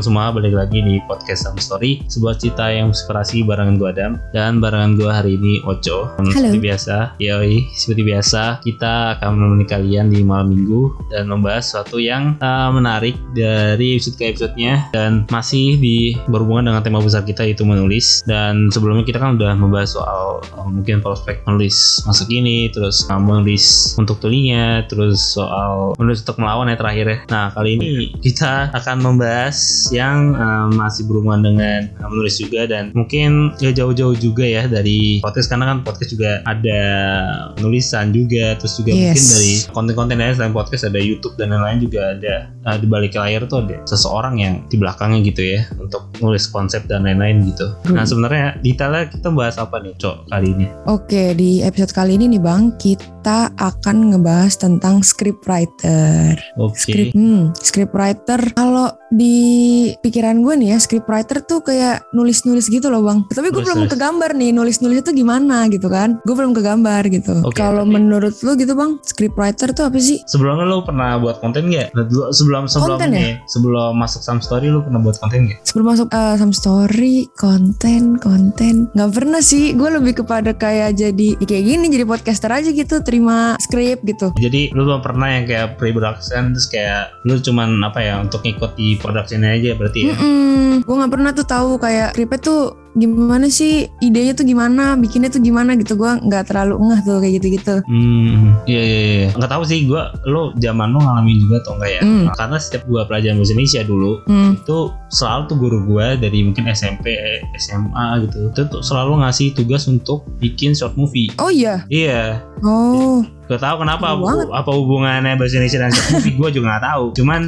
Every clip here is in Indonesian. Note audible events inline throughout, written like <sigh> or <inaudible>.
Teman-teman semua, balik lagi di podcast Some Story Sebuah cerita yang inspirasi barengan gue Adam Dan barengan gue hari ini Dan Halo. Seperti biasa, yoi Seperti biasa, kita akan menemani kalian di malam minggu Dan membahas sesuatu yang uh, menarik dari episode ke episodenya Dan masih di berhubungan dengan tema besar kita yaitu menulis. Dan sebelumnya kita kan udah membahas soal uh, mungkin prospek menulis masa kini Terus uh, menulis untuk tulinya Terus soal menulis untuk melawan ya terakhir ya. Nah kali ini kita akan membahas yang uh, masih berhubungan dengan uh, menulis juga dan mungkin gak jauh-jauh juga ya dari podcast karena kan podcast juga ada nulisan juga terus juga Yes. mungkin dari konten-konten lain selain podcast ada YouTube dan lain-lain juga ada uh, di balik layar tuh ada seseorang yang di belakangnya gitu ya untuk nulis konsep dan lain-lain gitu. Nah sebenarnya detailnya kita bahas apa nih cok kali ini? Oke, di episode kali ini nih Bang, kita akan ngebahas tentang script writer. Oke. Script, hmm, script writer. Kalau di pikiran gue nih ya, script writer tuh kayak nulis-nulis gitu loh Bang. Tapi gue belum kegambar nih, nulis-nulis itu gimana gitu kan. Gue belum kegambar gitu. Oke, Kalau tapi- menurut lu gitu Bang, script writer tuh apa sih? Sebelumnya lo pernah buat konten gak? Sebelum sebelum Konten ya? ini, sebelum masuk some story lo pernah buat konten gak? Sebelum masuk eh, some story, konten, konten. Nggak pernah sih, gue lebih kepada kayak jadi ya kayak gini, jadi podcaster aja gitu, terima script gitu. Jadi lu belum pernah yang kayak pre-production terus kayak lu cuman apa ya untuk ngikut di productionnya aja berarti ya? Mm-mm. Gue nggak pernah tuh tahu kayak skripnya tuh gimana sih idenya tuh gimana bikinnya tuh gimana gitu gue nggak terlalu ngeh tuh kayak gitu-gitu Hmm, iya iya iya. Nggak tahu sih gua lu zaman lu ngalamin juga atau enggak ya? Hmm. Karena setiap gua pelajaran bahasa Indonesia dulu hmm. itu selalu tuh guru gua dari mungkin SMP, SMA gitu. Itu tuh selalu ngasih tugas untuk bikin short movie. oh iya Iya, oh Gak tahu kenapa banget. apa hubungannya bahasa Indonesia dan short movie gue juga gak tahu. Cuman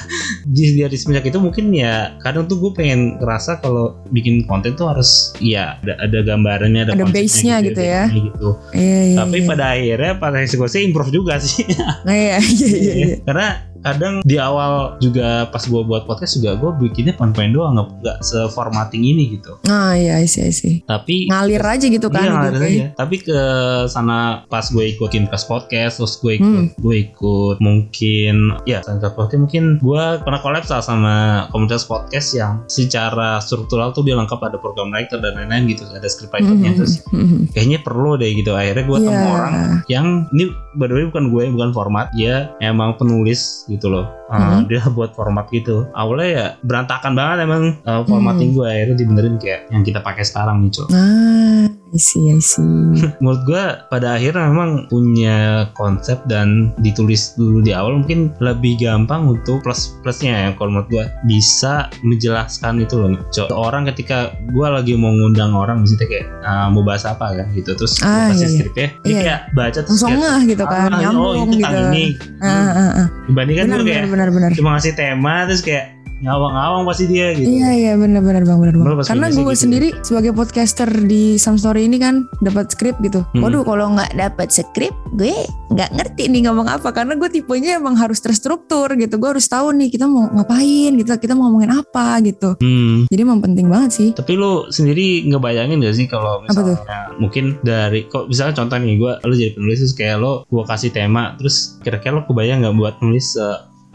<laughs> di dari semenjak itu mungkin ya kadang tuh gue pengen ngerasa kalau bikin konten tuh harus ya ada, ada gambarannya ada, Ada base-nya gitu ya. base-nya gitu. iya iya Tapi iya. pada akhirnya pada eksekusi improve juga sih. Nah, iya iya iya, iya. <laughs> Karena kadang di awal juga pas gue buat podcast juga gue bikinnya poin-poin doang nggak nggak seformatting ini gitu. nah iya sih sih Tapi ngalir aja gitu kan Iya ngalir aja. Tapi ke sana pas gue ikutin kelas podcast, terus gue ikut, Hmm. gue ikut mungkin ya kelas podcast mungkin gue pernah collab sama komunitas podcast yang secara struktural tuh dia lengkap ada program writer dan lain-lain gitu, ada script writernya Mhm, terus mhm. kayaknya perlu deh gitu. Akhirnya gue Iya. temu orang yang ini by the way bukan gue bukan format dia emang penulis gitu loh Uh, Mhm. dia buat format gitu awalnya ya berantakan banget emang uh, formatting Hmm. gue akhirnya dibenerin kayak yang kita pakai sekarang nih cok nah I see I see. <laughs> Menurut gue pada akhirnya memang punya konsep dan ditulis dulu di awal mungkin lebih gampang untuk plus plusnya ya kalau menurut gue bisa menjelaskan itu loh cok. Orang ketika gue lagi mau ngundang orang misalnya kayak ah, mau bahas apa kan gitu. Terus Ah, kasih iya, iya. skripnya dia Iya, kayak baca terus langsung kayak, ngeh gitu kan ah, oh nyambung itu gitu. ini. Ah, ah, ah. dibandingkan benar gue kayak benar benar benar. cuma ngasih tema terus kayak ngawang-ngawang pasti dia gitu Iya iya benar benar bang benar bang. Karena gue gitu. sendiri sebagai podcaster di Some Story ini kan dapat skrip gitu. Hmm. Waduh kalau nggak dapat skrip gue nggak ngerti nih ngomong apa karena gue tipenya emang harus terstruktur gitu. Gue harus tahu nih kita mau ngapain kita kita mau ngomongin apa gitu. hmm. Jadi emang penting banget sih. Tapi lu sendiri ngebayangin gak sih kalau Apa tuh? misalnya mungkin dari kok misalnya contoh nih gue lu jadi penulis terus kayak lo gue kasih tema terus kira-kira lo kebayang nggak buat nulis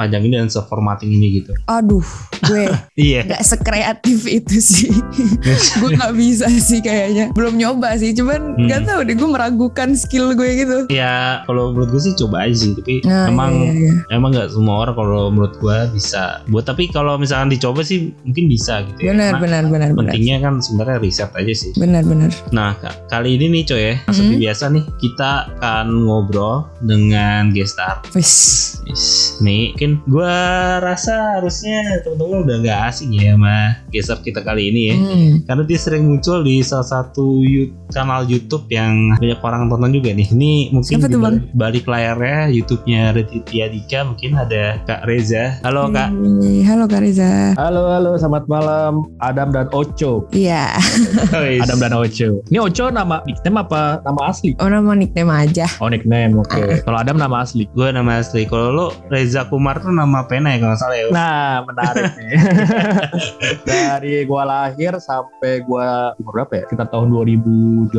panjang ini dan seformatting ini gitu? Aduh gue <laughs> Iya. nggak sekreatif itu sih. <laughs> gue nggak bisa sih kayaknya. Belum nyoba sih. Cuman Hmm. nggak tahu deh gue meragukan skill gue gitu. ya kalau menurut gue sih coba aja sih tapi Nah, emang iya, iya, iya. emang nggak semua orang kalau menurut gue bisa buat tapi kalau misalkan dicoba sih mungkin bisa gitu ya Benar benar benar benar. pentingnya kan sebenarnya riset aja sih Benar benar. Nah, ka- kali ini nih coy ya, seperti Mhm. biasa nih, kita akan ngobrol dengan. Wis. Yes. Nih, mungkin gue rasa harusnya teman-teman udah nggak asing ya sama gestar kita kali ini ya. Hmm. Karena dia sering muncul di salah satu yu- kanal YouTube yang banyak orang tonton juga nih. Ini mungkin Siapa di tuh, Bang? balik, balik layarnya YouTube-nya Raditya Dika mungkin ada Kak Reza. Halo Kak. Hai, Halo Kak Reza. Halo, halo, selamat malam Adam dan Ocho. Iya, Wis. Adam dan Ocho. Ini Ocho nama nickname apa nama asli? oh nama nickname aja. Oh nickname, oke. <laughs> Kalau Adam nama asli. Gue nama asli. Kalau lo Reza Kumar tuh nama pena ya kalau salah ya. Nah, menarik <laughs> nih. Dari gua lahir sampai gua umur berapa ya? Kita tahun 2018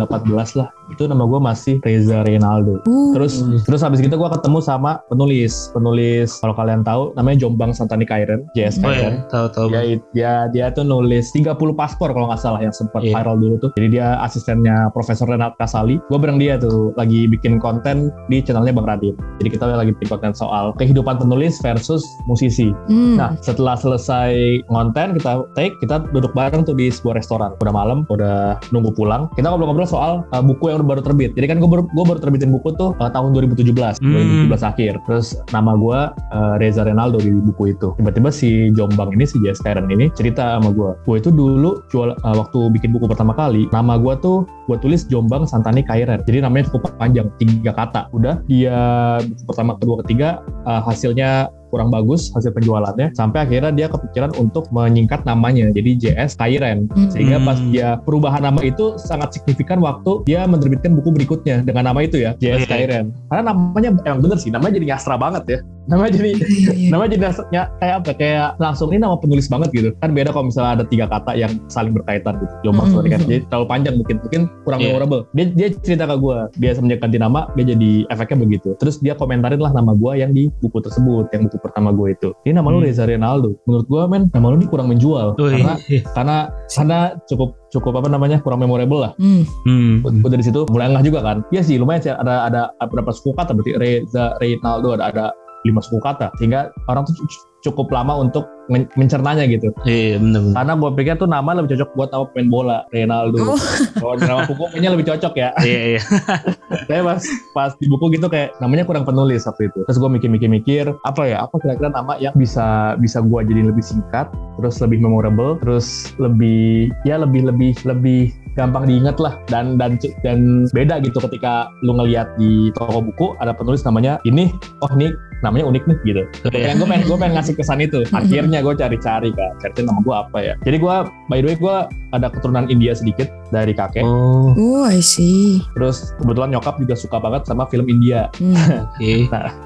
lah. Itu nama gue masih Reza Reynaldo. Uh, Terus Hmm. terus habis gitu gue ketemu sama penulis penulis kalau kalian tahu namanya Jombang Santani Kairen JS Oh Kairen. ya, tahu tahu. Dia, dia dia tuh nulis 30 paspor kalau nggak salah yang sempat Iya. viral dulu tuh. Jadi dia asistennya Profesor Renat Kasali. Gue bareng dia tuh lagi bikin konten di channelnya Bang Radit. Jadi kita lagi bikin konten soal kehidupan penulis versus musisi. hmm. Nah setelah selesai konten kita take kita duduk bareng tuh di sebuah restoran. Udah malam, udah nunggu pulang. Kita ngobrol-ngobrol soal uh, buku yang baru terbit. Jadi kan gue baru, gue baru terbitin buku tuh uh, tahun 2017, Hmm. 2017 akhir. Terus nama gue uh, Reza Renaldo di buku itu. Tiba-tiba si Jombang ini si Jess Karen ini cerita sama gue. Gue itu dulu jual uh, waktu bikin buku pertama kali, nama gue tuh gue tulis Jombang Santani Kairen. Jadi namanya cukup panjang, tiga kata. Udah dia buku pertama, kedua, ketiga uh, hasilnya kurang bagus hasil penjualannya sampai akhirnya dia kepikiran untuk menyingkat namanya jadi JS Kairen Hmm. sehingga pas dia perubahan nama itu sangat signifikan waktu dia menerbitkan buku berikutnya dengan nama itu ya JS Iya. Kairen karena namanya emang bener sih namanya jadi ngastra banget ya namanya jadi Iya, iya. namanya jadi ngastra- kayak apa kayak langsung ini nama penulis banget gitu kan beda kalau misalnya ada tiga kata yang saling berkaitan gitu Jombang Hmm. Santani Kairen. jadi terlalu panjang mungkin mungkin kurang Iya. memorable dia dia cerita ke gue dia semenjak ganti nama dia jadi efeknya begitu terus dia komentarin lah nama gue yang di buku tersebut yang buku pertama gue itu ini nama lu Hmm. Reza Renaldo menurut gue men nama lu ini kurang menjual Oh, karena iya. karena karena cukup cukup apa namanya kurang memorable lah Hmm. Hmm. gue dari situ mulai ngeh juga kan iya sih lumayan sih ada ada beberapa suku kata berarti Reza Reynaldo ada ada lima suku kata sehingga orang tuh cu- cukup lama untuk men- mencernanya gitu Iya, benar benar. karena gue pikir tuh nama lebih cocok buat nama pemain bola Reynaldo Oh. kalau nama buku kayaknya lebih cocok ya Iya, iya. <laughs> saya pas pas di buku gitu kayak namanya kurang penulis waktu itu terus gue mikir-mikir-mikir apa ya apa kira-kira nama yang bisa bisa gue jadi lebih singkat terus lebih memorable terus lebih ya lebih lebih lebih gampang diingat lah dan dan dan beda gitu ketika lu ngelihat di toko buku ada penulis namanya ini oh ini namanya unik nih gitu Iya. pengen gue pengen gue pengen ngasih kesan itu <laughs> akhirnya gue cari-cari kan cari nama gue apa ya jadi gue by the way gue ada keturunan India sedikit dari kakek Oh, Oh, I see. terus kebetulan nyokap juga suka banget sama film India Hmm. <laughs> oke.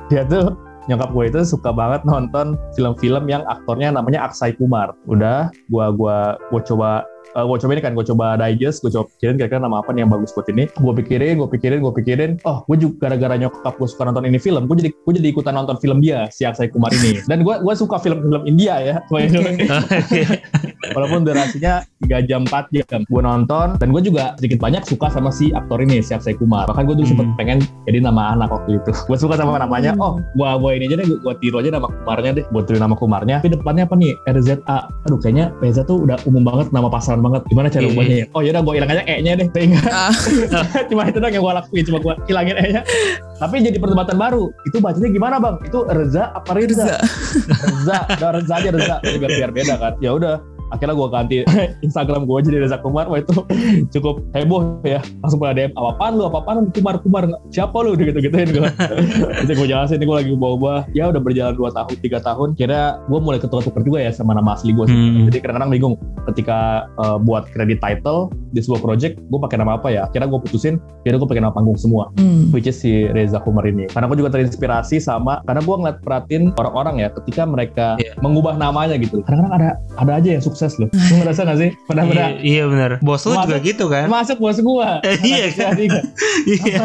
dia tuh nyokap gue itu suka banget nonton film-film yang aktornya namanya Aksai Kumar. Udah, gua gua gua coba eh, gue coba ini kan, gue coba digest, gue coba pikirin kira-kira nama apa nih yang bagus buat ini. Gue pikirin, gue pikirin, gue pikirin. Oh, gue juga gara-gara nyokap gue suka nonton ini film, gue jadi gue jadi ikutan nonton film dia si Aksai Kumar ini. Dan gue gue suka film-film India ya, <laughs> Oke. <laughs> walaupun durasinya 3 jam 4 jam. Gue nonton dan gue juga sedikit banyak suka sama si aktor ini si Aksai Kumar. Bahkan gue dulu sempet Hmm. pengen jadi nama anak waktu itu. <laughs> Gue suka sama namanya. Oh, gue gue ini aja deh, gue tiru aja nama Kumarnya deh. Gue tiru nama Kumarnya. Tapi depannya apa nih? RZA. Aduh, kayaknya Reza tuh udah umum banget nama pasaran banget. Gimana cara Iya. ubahnya ya? Oh yaudah gue hilang aja E-nya deh. Sehingga Ah. <laughs> cuma itu doang yang gue lakuin. Cuma gue hilangin E-nya. Tapi jadi perdebatan baru. Itu bacanya gimana bang? Itu Reza apa Reza? Reza. Reza, udah Reza aja Reza, Jadi biar biar beda kan. Ya udah, akhirnya gue ganti <laughs> Instagram gue jadi Reza Kumar, wah itu <laughs> cukup heboh ya. Langsung pada DM, apa apaan lu, apa apaan lu, Kumar, Kumar, siapa lu, <laughs> gitu gituin gue. Jadi gue jelasin, gue lagi bawa-bawa, ya udah berjalan 2 tahun, 3 tahun, kira gue mulai ketukar-tukar juga ya sama nama asli gue. Hmm. Jadi kadang-kadang bingung ketika eh, buat kredit title di sebuah project, gue pakai nama apa ya? Akhirnya gue putusin, kira gue pakai nama panggung semua Hmm. which is si Reza Kumar ini. Karena aku juga terinspirasi sama karena gue ngeliat perhatiin orang-orang ya ketika mereka Iya. mengubah namanya gitu. Kadang-kadang ada ada aja yang sukses loh. Lu ngerasa gak sih? Iya, Pernah-pernah iya benar. Bos lu juga gitu kan? masuk bos gua. Eh, <laughs> iya kan? <laughs> Iya.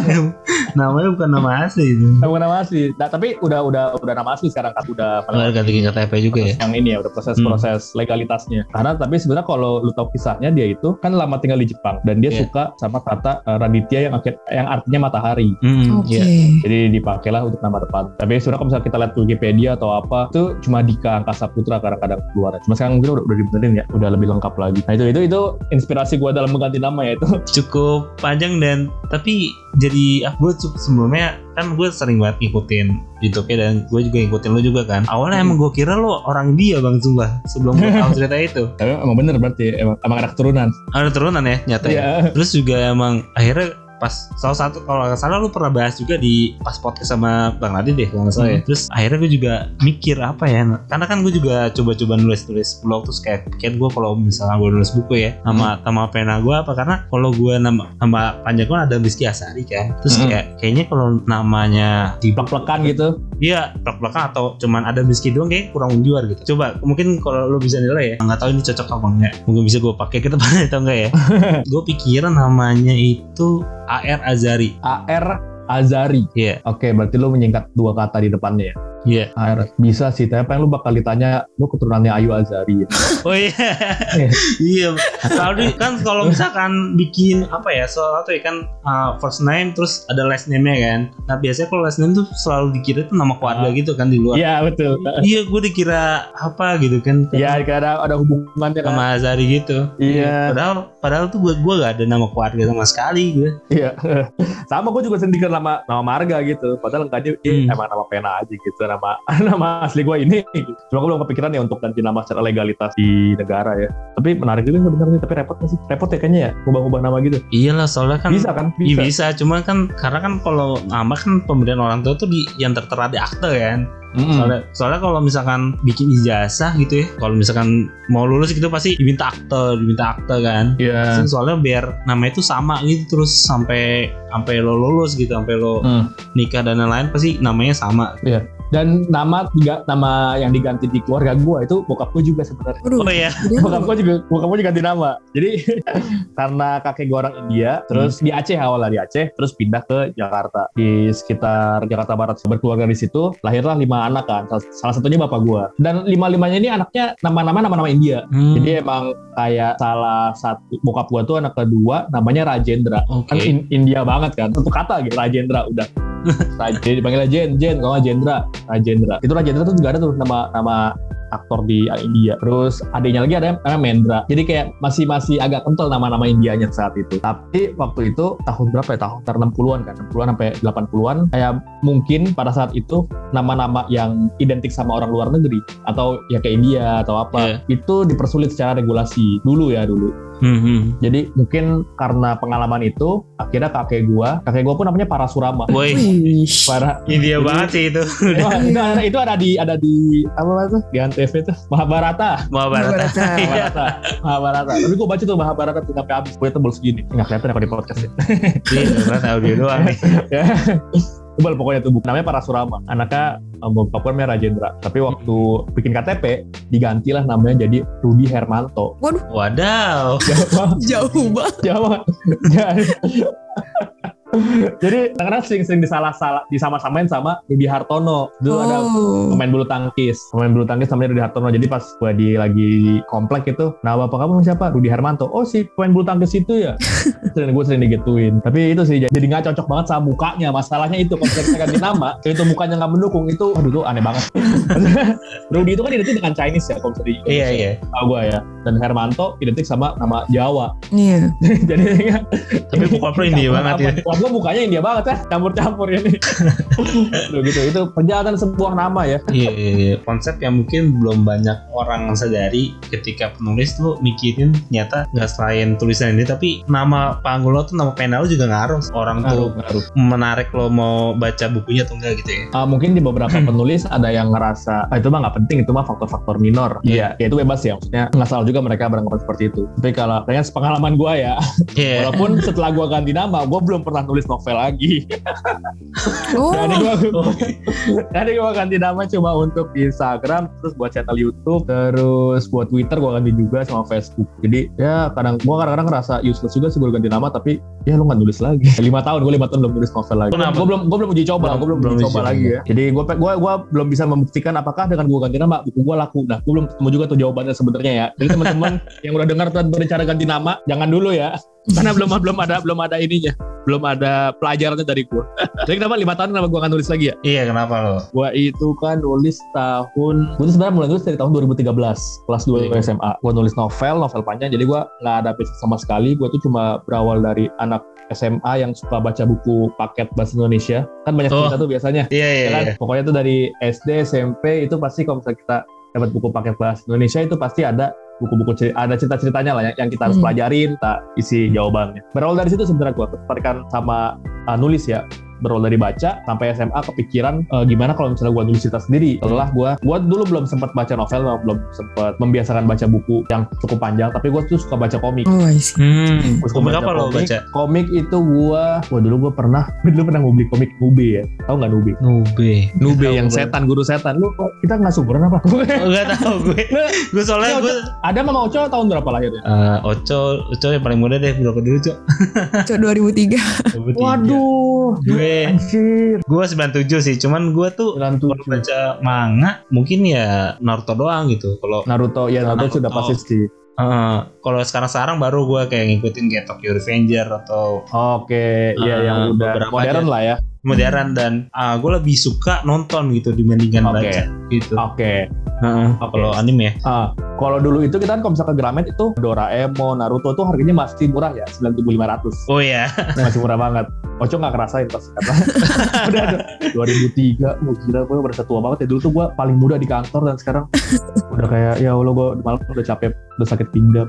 Namanya bukan nama asli itu. Bukan nama asli. Nah, tapi udah udah udah nama asli sekarang kan udah Udah ganti KTP juga ya. yang ini ya udah proses-proses legalitasnya. Karena tapi sebenarnya kalau lu tahu kisahnya dia itu kan lama tinggal di Jepang dan dia Iya. suka sama kata eh, Raditya yang akhir yang artinya matahari. Hmm, Oke. iya. Jadi dipakailah untuk nama depan. Tapi sebenarnya kalau misalnya kita lihat Wikipedia atau apa, itu cuma Dika Angkasa Putra kadang-kadang keluar. Cuma sekarang mungkin udah, udah dibenerin ya, udah lebih lengkap lagi. Nah itu itu itu inspirasi gue dalam mengganti nama ya itu. <laughs> Cukup panjang dan tapi jadi ah, gue cukup sebelumnya kan gue sering banget ngikutin YouTube-nya dan gue juga ngikutin lo juga kan. Awalnya emang gue kira lo orang dia bang sumpah sebelum gue tahu cerita <laughs> itu. Tapi emang bener berarti emang, emang ada keturunan. Ada turunan ya nyata ya. Iya. Terus juga emang akhirnya pas salah satu kalau nggak salah lu pernah bahas juga di pas podcast sama Bang Nadi deh kalau nggak salah ya. Hmm. Terus akhirnya gue juga mikir apa ya karena kan gue juga coba-coba nulis-nulis blog terus kayak kayak gue kalau misalnya gue nulis buku ya nama nama pena gue apa karena kalau gue nama nama panjang gue ada Rizky Asari kan. Terus Hmm. kayak kayaknya kalau namanya di Plek-plekan gitu. Iya, belak-belakan atau cuman ada Rizky doang kayak kurang menjual gitu. Coba mungkin kalau lo bisa nilai ya, nggak tahu ini cocok apa enggak. Mungkin bisa gue pakai ke depan <laughs> atau enggak ya. <laughs> gue pikiran namanya itu AR Azari. AR Azari. Iya. Oke, berarti lu menyingkat dua kata di depannya ya. Iya. AR. Bisa sih, tapi yang lu bakal ditanya, lu keturunannya Ayu Azari ya. <laughs> Oh iya. iya. Kalau di- kan kalau misalkan bikin apa ya soal atau ya kan uh, first name terus ada last name-nya kan. Nah biasanya kalau last name tuh selalu dikira tuh nama keluarga Ah. gitu kan di luar. Iya, betul. <laughs> Iya, gue dikira apa gitu kan Iya, ada ada hubungannya kan. sama Azari gitu. Iya. Padahal padahal tuh gue gue gak ada nama keluarga sama sekali gue. Iya. <laughs> Sama gue juga sendiri nama nama marga gitu. Padahal enggaknya eh, Hmm. emang nama pena aja gitu. Nama <laughs> nama asli gue ini. Gitu. Cuma gue belum kepikiran ya untuk ganti nama secara legalitas di negara ya. Tapi menarik juga sebenarnya. Tapi repot nggak sih? Repot ya kayaknya ya. Ubah-ubah nama gitu. Iyalah soalnya kan Bisa kan? Iya Bisa. bisa, cuma kan karena kan kalau nama kan pemberian orang tua tuh di yang tertera di akte kan. Mm-mm. Soalnya, soalnya kalau misalkan bikin ijazah gitu ya, kalau misalkan mau lulus gitu pasti diminta akte, diminta akte kan. Iya. Soalnya biar nama itu sama gitu terus sampai sampai lo lulus gitu, sampai lo Hmm. nikah dan lain-lain pasti namanya sama. Dan nama tiga nama yang diganti di keluarga gue itu bokap gue juga sebenarnya. Oh iya. Bokap gue juga bokap gue juga ganti nama. Jadi <laughs> karena kakek gue orang India, terus di Aceh awalnya di Aceh, terus pindah ke Jakarta di sekitar Jakarta Barat berkeluarga di situ. Lahirlah lima anak kan. Salah, salah satunya bapak gue. Dan lima limanya ini anaknya nama-nama nama-nama India. Hmm, Jadi emang kayak salah satu bokap gue tuh anak kedua namanya Rajendra. Oke. Kan In- India banget kan. Satu kata gitu Rajendra udah. <laughs> Rajen dipanggilnya Jen, Jen, kalau Jendra, Rajendra. Itu Rajendra tuh juga ada tuh nama nama aktor di India. Terus adiknya lagi ada yang namanya Mendra. Jadi kayak masih masih agak kental nama-nama Indianya saat itu. Tapi waktu itu tahun berapa ya? Tahun sekitar 60-an kan. 60-an sampai 80-an kayak mungkin pada saat itu nama-nama yang identik sama orang luar negeri atau ya ke India atau apa itu dipersulit secara regulasi dulu ya dulu. Hmm, hmm. Jadi mungkin karena pengalaman itu akhirnya kakek gua, kakek gua pun namanya Parasurama. Woi, Wih. Para India banget sih itu. itu, itu ada itu ada di ada di apa tuh di Antv tuh Mahabharata. Mahabharata. Mahabharata. Iya. Mahabharata. Mahabharata. Tapi gue baca tuh Mahabharata tuh sampai habis. Gue tebel segini. Nggak kelihatan ya kalau di podcast ya. Iya, beneran audio doang nih. <laughs> Tebel pokoknya tuh buku. Namanya Parasurama. Anaknya um, bapaknya namanya Rajendra. Tapi waktu bikin KTP digantilah namanya jadi Rudi Hermanto. Wadaw. Jawa Jauh banget. Jawa Jadi- kadang-kadang sering-sering disalah-salah disama-samain sama Rudi Hartono. Dulu ada Oh. pemain bulu tangkis. Pemain bulu tangkis namanya Rudi Hartono. Jadi pas gue di lagi komplek itu nah bapak kamu siapa? Rudi Hermanto oh si pemain bulu tangkis itu ya? <laughs> Sering gue sering digituin. Tapi itu sih jadi nggak cocok banget sama mukanya. Masalahnya itu kalau misalnya kita ganti nama itu mukanya nggak mendukung itu aduh tuh aneh banget. <laughs> Rudi itu kan identik dengan Chinese ya kalau di Iya, iya. tahu gue ya dan Hermanto identik sama nama Jawa Iya. <laughs> jadi ya, Tapi bokap lu India banget ya. Wah, gue mukanya India banget ya, campur-campur ini. <laughs> Aduh, gitu, itu perjalanan sebuah nama ya. Iya, iya, iya. Konsep yang mungkin belum banyak orang sadari ketika penulis tuh mikirin ternyata nggak selain tulisan ini tapi nama panggung lo tuh nama pena lo juga ngaruh. Orang tuh Ngaruh, ngaruh. menarik lo mau baca bukunya atau enggak gitu ya. Ah, mungkin di beberapa penulis ada yang ngerasa ah, itu mah nggak penting, itu mah faktor-faktor minor. Iya, ya itu bebas ya. Maksudnya nggak salah juga mereka beranggapan seperti itu. Tapi kalau kayaknya sepengalaman gue ya, Iya. walaupun setelah gue ganti nama, gue belum pernah nulis novel lagi. Oh. <laughs> Jadi gue Oh, Jadi gue ganti nama cuma untuk di Instagram, terus buat channel YouTube, terus buat Twitter gue ganti juga sama Facebook. Jadi ya kadang gue kadang-kadang ngerasa useless juga sih gue ganti nama, tapi ya lu nggak nulis lagi. <laughs> Lima tahun gue lima tahun belum nulis novel lagi. Gue belum gue belum uji coba, gue belum, belum uji coba. lagi ya. Jadi gue gue gue belum bisa membuktikan apakah dengan gue ganti nama buku gue laku. Nah gue belum ketemu juga tuh jawabannya sebenarnya ya. Jadi teman-teman yang udah dengar tuh berencana ganti nama, jangan dulu ya. Karena belum belum ada belum ada ininya, belum ada pelajarannya dari gue. <laughs> Jadi kenapa lima tahun kenapa gue nggak nulis lagi ya? iya, kenapa lo? Gua itu kan nulis tahun, gua tuh sebenarnya mulai nulis dari tahun 2013, kelas 2 Iya. SMA. Gua nulis novel, novel panjang, jadi gua nggak ada basic sama sekali. Gua tuh cuma berawal dari anak SMA yang suka baca buku paket bahasa Indonesia. Kan banyak Oh. cerita tuh biasanya. Iya, iya, Ya kan? iya. Pokoknya tuh dari SD, SMP itu pasti kalau misalnya kita dapat buku paket bahasa Indonesia itu pasti ada buku-buku cerita, ada cerita-ceritanya lah yang, yang kita harus Hmm. pelajarin, kita isi jawabannya. Berawal dari situ sebenarnya gua ketertarikan sama uh, nulis ya berawal dari baca sampai SMA kepikiran eh, gimana kalau misalnya gue nulis cerita sendiri. Setelah gue, gue dulu belum sempat baca novel, belum sempat membiasakan baca buku yang cukup panjang, tapi gue tuh suka baca komik. Oh, I see. Hmm, suka komik apa lo komik. baca? Komik itu gue, wah dulu gue pernah, <laughs> dulu pernah mau beli komik Nube ya. Tahu nggak Nube? Nube. Nube Tahu yang gue. setan, guru setan. Lu kok kita nggak sumuran apa? Oh, Gak tau gue. <laughs> gue soalnya gue Ada Mama Oco tahun berapa lahirnya? Eh, Oco, Oco yang paling muda deh berapa dulu Cok? Cok 2003. <laughs> Waduh, Gue anjir. gue 97 sih, cuman gue tuh kalau 97. baca manga mungkin ya Naruto doang gitu. Kalau Naruto, ya Naruto, Naruto. sudah pasti sih. eh, kalau sekarang-sekarang baru gue kayak ngikutin kayak Tokyo Revenger atau Oke, iya Ah, yang udah beberapa modern aja. lah ya. modern dan gue lebih suka nonton gitu dibandingkan Oke. baca gitu. Oke. Heeh, Oke. Kalau anime ya. Ah, kalau dulu itu kita kan kalau misalkan Gramet itu Doraemon, Naruto tuh harganya masih murah ya, 9.500. Oh ya. Masih murah banget. Oco nggak kerasain pas karena <laughs> udah ada 2003, mau gila gue berasa tua banget ya. Dulu tuh gue paling muda di kantor dan sekarang udah kayak ya Allah gue malam udah capek, udah sakit pinggang.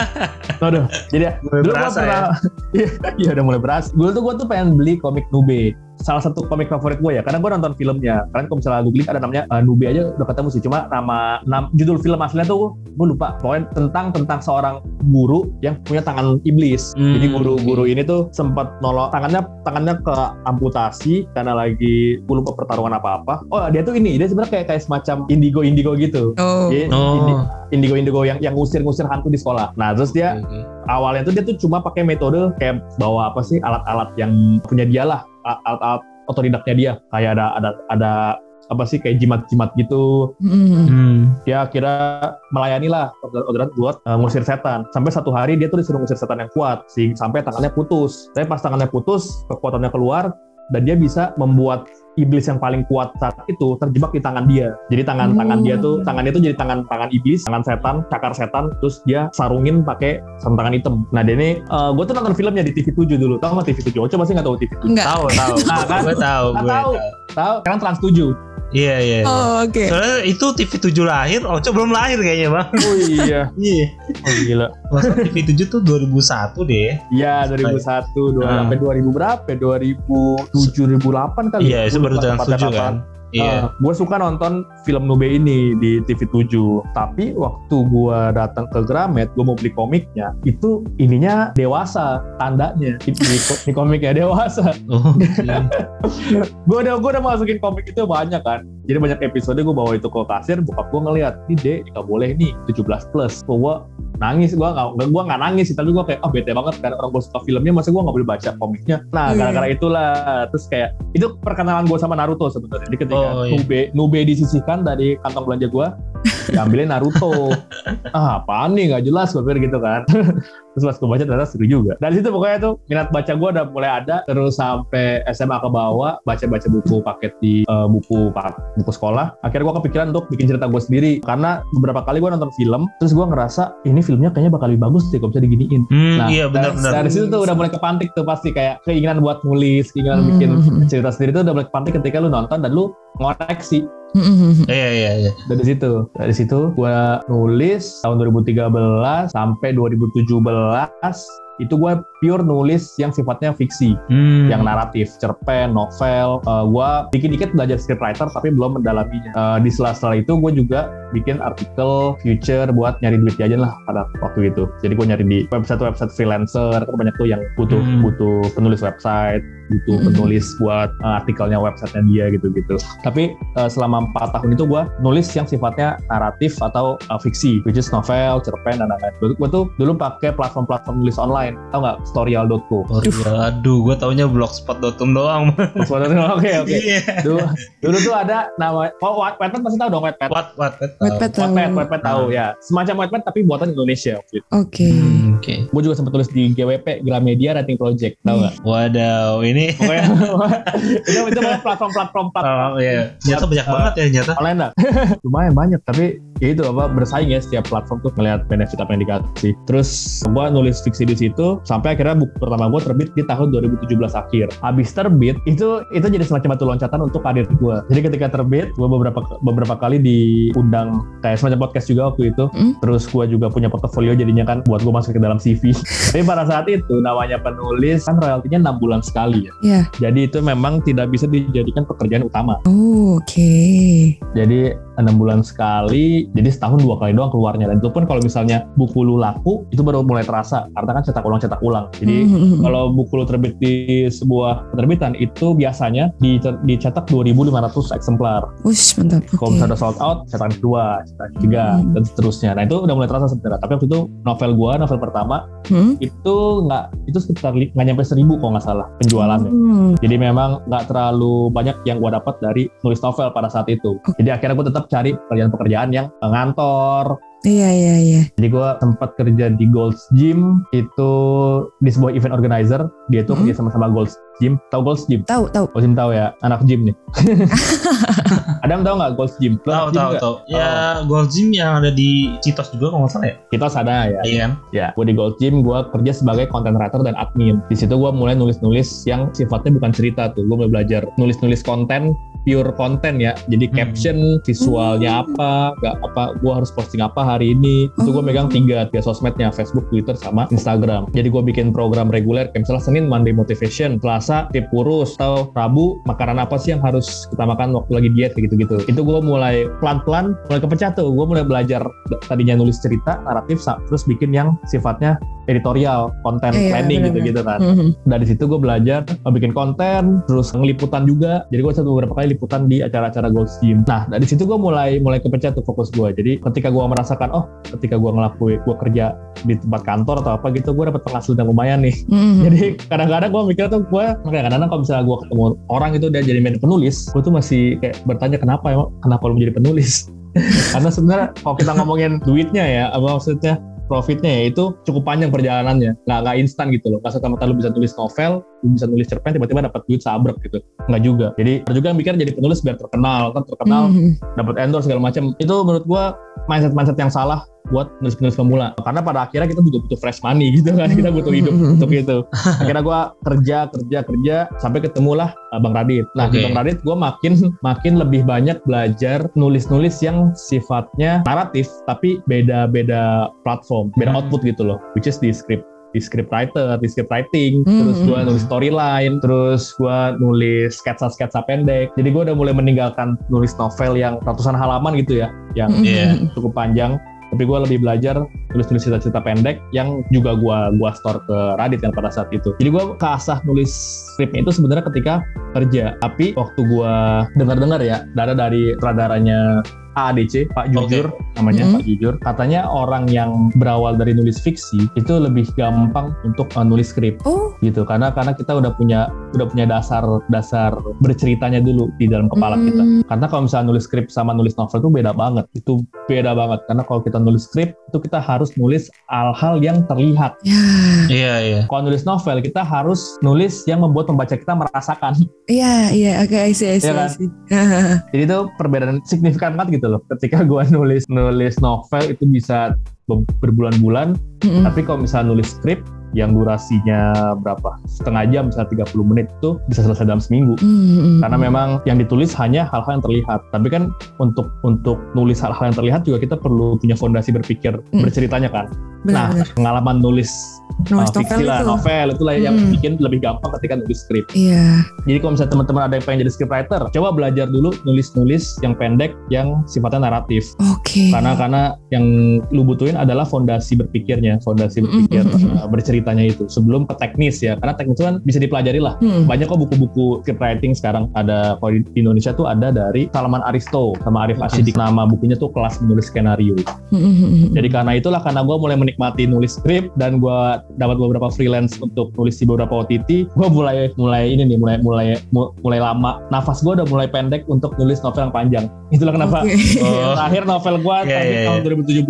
<laughs> Aduh, jadi ya, Mulai dulu gue berasa pernah, iya <laughs> iya udah mulai berasa. Dulu tuh gue tuh pengen beli komik Nube. Salah satu komik favorit gue ya, karena gue nonton filmnya. Kalian kalau misalnya googling ada namanya eh, Nube aja udah ketemu sih. Cuma nama, nam- judul film aslinya tuh gue lupa. Pokoknya tentang tentang seorang guru yang punya tangan iblis. Hmm, Jadi guru-guru ini tuh sempat nolong tangannya tangannya ke amputasi karena lagi gue lupa pertarungan apa-apa. Oh dia tuh ini dia sebenarnya kayak kayak semacam indigo indigo gitu. Oh. Jadi Oh. indigo indigo yang yang ngusir-ngusir hantu di sekolah. Nah terus dia oke. awalnya tuh dia tuh cuma pakai metode kayak bawa apa sih alat-alat yang punya dia lah a- alat-alat otodidaknya dia. Kayak ada ada ada apa sih kayak jimat-jimat gitu. Mm. Hmm. dia kira melayani lah orderan buat uh, ngusir setan. Sampai satu hari dia tuh disuruh ngusir setan yang kuat. Sehingga sampai tangannya putus. Tapi pas tangannya putus kekuatannya keluar dan dia bisa membuat iblis yang paling kuat saat itu terjebak di tangan dia jadi tangan tangan dia tuh tangannya tuh jadi tangan tangan iblis tangan setan cakar setan terus dia sarungin pakai sarung tangan hitam nah dia ini gue tuh nonton filmnya di TV 7 dulu tau nggak TV 7 Oce pasti nggak tahu TV 7 Enggak. Tahu, tahu. <laughs> Nah, kan? Gue tahu, gue tahu. tahu. tahu sekarang trans 7 Iya, iya. iya. Oh, oke. Soalnya itu TV 7 lahir, Oco belum lahir kayaknya, Bang. oh iya <laughs> Iya. oh gila Masa TV 7 tuh 2001 deh. Iya 2001 dua, Ah. sampai 2000 berapa? ya? 2007 2008 kali. Iya, itu baru trans 7 kan. Iya. gue suka nonton film Nube ini di TV7. Tapi waktu gue datang ke Gramet, gue mau beli komiknya, itu ininya dewasa tandanya. Ini, ini komiknya dewasa. Oh, iya. <laughs> Gue udah gue udah masukin komik itu banyak kan. Jadi banyak episode gue bawa itu ke kasir, bokap gue ngeliat, ini dek nggak boleh nih 17 plus. Gue nangis, gue nggak gue nggak nangis sih, tapi gue kayak oh bete banget karena orang gue suka filmnya, masa gue nggak boleh baca komiknya. Nah Iya. gara-gara itulah, terus kayak itu perkenalan gue sama Naruto sebenarnya. Jadi ketika Oh, iya. Nube Nube disisihkan dari kantong belanja gue, diambilin Naruto. <laughs> ah apaan nih nggak jelas gue pikir gitu kan. <laughs> terus pas gue baca ternyata seru juga. Dari situ pokoknya tuh minat baca gue udah mulai ada, terus sampai SMA ke bawah baca-baca buku paket di eh, buku buku sekolah. Akhirnya gue kepikiran untuk bikin cerita gue sendiri karena beberapa kali gue nonton film, terus gue ngerasa ini filmnya kayaknya bakal lebih bagus deh kalau bisa diginiin. Hmm, Nah, iya dari- benar-benar. Dari situ tuh udah mulai kepantik tuh pasti kayak keinginan buat nulis, keinginan Hmm. bikin cerita sendiri tuh udah mulai kepantik ketika lu nonton dan lu ngoreksi Mm-mm. Iya, iya, iya. dari situ. Dari situ gua nulis tahun 2013 sampai 2017 itu gue pure nulis yang sifatnya fiksi, Hmm. yang naratif, cerpen, novel. Eh, gua dikit-dikit belajar scriptwriter tapi belum mendalaminya. Eh, di sela-sela itu gue juga bikin artikel future buat nyari duit jajan lah pada waktu itu. Jadi gue nyari di website-website freelancer, kan banyak tuh yang butuh Hmm. butuh penulis website, butuh Hmm. penulis buat eh, artikelnya websitenya dia gitu-gitu. Tapi eh, selama empat tahun itu gue nulis yang sifatnya naratif atau eh, fiksi, which is novel, cerpen dan lain-lain. Gue tuh dulu pakai platform-platform nulis online, tau nggak? Storyal.co. Oh, iya. Aduh, gue taunya blogspot.com doang. Oke oke. Iya. Dulu, dulu tuh ada nama, oh Watt- Wattpad pasti tahu dong Wattpad. What, what, what? Wattpad tahu. Wattpad, Wattpad tahu ya. Semacam Wattpad tapi buatan Indonesia. waktu itu. Oke. Hmm, Oke. Gue juga sempat tulis di GWP Gramedia Writing Project, tau nggak? Wadaw, ini Pokoknya <laughs> <laughs> itu itu platform-platform platform Oh iya, ternyata banyak Uh, banget ya ternyata. online dah. <laughs> Lumayan banyak, tapi ya itu apa bersaing ya setiap platform tuh melihat benefit apa yang dikasih. Terus gua nulis fiksi di situ itu sampai akhirnya buku pertama gue terbit di tahun 2017 akhir. Habis terbit itu itu jadi semacam batu loncatan untuk karir gue. Jadi ketika terbit gue beberapa beberapa kali diundang kayak semacam podcast juga waktu itu. Hmm. Terus gue juga punya portofolio jadinya kan buat gue masuk ke dalam CV. <laughs> Tapi pada saat itu namanya penulis kan royaltinya enam bulan sekali ya. Ya. Jadi itu memang tidak bisa dijadikan pekerjaan utama. Oh, oke. Jadi enam bulan sekali, jadi setahun dua kali doang keluarnya. Dan itu pun kalau misalnya buku lu laku, itu baru mulai terasa. Karena kan cetak ulang cetak ulang. Jadi Hmm. kalau buku lu terbit di sebuah penerbitan itu biasanya di- dicetak 2.500 eksemplar. Ush, mantap. Kalau misalnya udah sold out, cetakan kedua, cetakan ketiga, Hmm. dan seterusnya. Nah itu udah mulai terasa sebenarnya. Tapi waktu itu novel gua, novel pertama Hmm? itu nggak itu sekitar nggak nyampe seribu kalau nggak salah penjualannya. Hmm. Jadi memang nggak terlalu banyak yang gue dapat dari nulis novel pada saat itu. Jadi akhirnya gue tetap cari pekerjaan-pekerjaan yang ngantor. Iya, iya, iya. Jadi gue sempat kerja di Gold's Gym itu di sebuah event organizer. Dia tuh Hmm. kerja sama-sama Gold's Gym. Tahu Gold's Gym? Tahu, tahu. Gold's Gym tahu ya, anak gym nih. <laughs> Adam tahu nggak Gold's Gym? Tahu tahu tahu. Ya Gold Gym yang ada di Citos juga kalau nggak salah ya. Kita sadar ya. Iya kan? Ya, gue di Gold Gym, gue kerja sebagai content writer dan admin. Di situ gue mulai nulis-nulis yang sifatnya bukan cerita tuh. Gue mulai belajar nulis-nulis konten, pure konten ya. Jadi Hmm. caption, visualnya apa, gak apa, gue harus posting apa hari ini. Itu gue Oh. megang tiga, tiga sosmednya, Facebook, Twitter, sama Instagram. Jadi gue bikin program reguler, kayak misalnya Senin Monday Motivation, Selasa tip kurus, atau Rabu makanan apa sih yang harus kita makan waktu lagi diet kayak gitu-gitu. Itu gue mulai pelan-pelan, mulai kepecah tuh. Gue mulai belajar tadinya nulis cerita, naratif, terus bikin yang sifatnya editorial, konten Iya, planning benar-benar. gitu-gitu kan. Hmm. Dari situ gue belajar uh, bikin konten, terus ngeliputan juga. Jadi gue satu beberapa kali liputan di acara-acara Gold Gym. Nah dari situ gue mulai mulai kepecah tuh fokus gue. Jadi ketika gue merasakan, oh ketika gue ngelakuin, gue kerja di tempat kantor atau apa gitu, gue dapat penghasilan lumayan nih. Hmm. <laughs> Jadi kadang-kadang gue mikir tuh gue kadang-kadang kalau misalnya gue ketemu orang itu dia jadi menjadi penulis, gue tuh masih kayak bertanya kenapa emang kenapa lu menjadi penulis? <laughs> Karena sebenarnya kalau kita ngomongin duitnya ya, apa maksudnya profitnya ya itu cukup panjang perjalanannya, nggak nggak instan gitu loh. Nggak serta-merta lu bisa tulis novel, bisa nulis cerpen tiba-tiba dapat duit sabrek gitu, nggak juga. Jadi ada juga yang mikir jadi penulis biar terkenal, kan terkenal Hmm. dapat endorse segala macam. Itu menurut gua mindset-mindset yang salah buat penulis-penulis pemula. Karena pada akhirnya kita juga butuh fresh money gitu kan. Kita butuh hidup untuk itu. Akhirnya gua kerja, kerja, kerja sampai ketemulah uh, Bang Radit. Nah, di Oke. Bang Radit gua makin makin lebih banyak belajar nulis-nulis yang sifatnya naratif tapi beda-beda platform, beda Hmm. output gitu loh. Which is di script di script writer, di script writing, Hmm. terus gua nulis storyline, terus gua nulis sketsa-sketsa pendek. Jadi gua udah mulai meninggalkan nulis novel yang ratusan halaman gitu ya, yang Hmm. Iya. cukup panjang. Tapi gue lebih belajar nulis-nulis cerita-cerita pendek yang juga gua gua store ke Radit kan pada saat itu. Jadi gua keasah nulis skripnya itu sebenarnya ketika kerja. Tapi waktu gua dengar-dengar ya, dari dari sutradaranya AADC, Pak Jujur namanya Mhm. Pak Jujur. Katanya orang yang berawal dari nulis fiksi itu lebih gampang untuk uh, nulis skrip Oh, gitu karena karena kita udah punya udah punya dasar dasar berceritanya dulu di dalam kepala kita. Hmm. Karena kalau misalnya nulis skrip sama nulis novel itu beda banget. Itu beda banget. Karena kalau kita nulis skrip itu kita harus nulis hal-hal yang terlihat. Ya, <laughs> Iya iya. Kalau nulis novel kita harus nulis yang membuat pembaca kita merasakan. iya, iya. Oke, I see, I see, Iya kan? I see. <laughs> Jadi itu perbedaan signifikan banget gitu loh. Ketika gua nulis nulis novel itu bisa be- berbulan-bulan, Hmm. tapi kalau misalnya nulis skrip yang durasinya berapa? Setengah jam misalnya 30 menit itu bisa selesai dalam seminggu. Hmm. karena memang yang ditulis hanya hal-hal yang terlihat. Tapi kan untuk untuk nulis hal-hal yang terlihat juga kita perlu punya fondasi berpikir Hmm. berceritanya kan. Nah benar-benar pengalaman nulis uh, novel fiksi lah itu. novel itu lah yang Hmm. bikin lebih gampang ketika nulis skrip Iya. jadi kalau misalnya teman-teman ada yang pengen jadi scriptwriter coba belajar dulu nulis-nulis yang pendek yang sifatnya naratif Oke. karena karena yang lu butuhin adalah fondasi berpikirnya fondasi berpikir Mm-mm. uh, berceritanya itu sebelum ke teknis ya karena teknis itu kan bisa dipelajari lah Hmm. banyak kok buku-buku script writing sekarang ada kalau di Indonesia tuh ada dari Salman Aristo sama Arif Oke. Ashidik nama bukunya tuh kelas menulis skenario Hmm, hmm, hmm, hmm. jadi karena itulah karena gue mulai menikmati nulis skrip dan gue dapat beberapa freelance untuk nulis di beberapa OTT gue mulai mulai ini nih mulai mulai mu- mulai lama nafas gue udah mulai pendek untuk nulis novel yang panjang itulah kenapa Oke. Oh. <laughs> terakhir novel gue Iya, terbit iya, tahun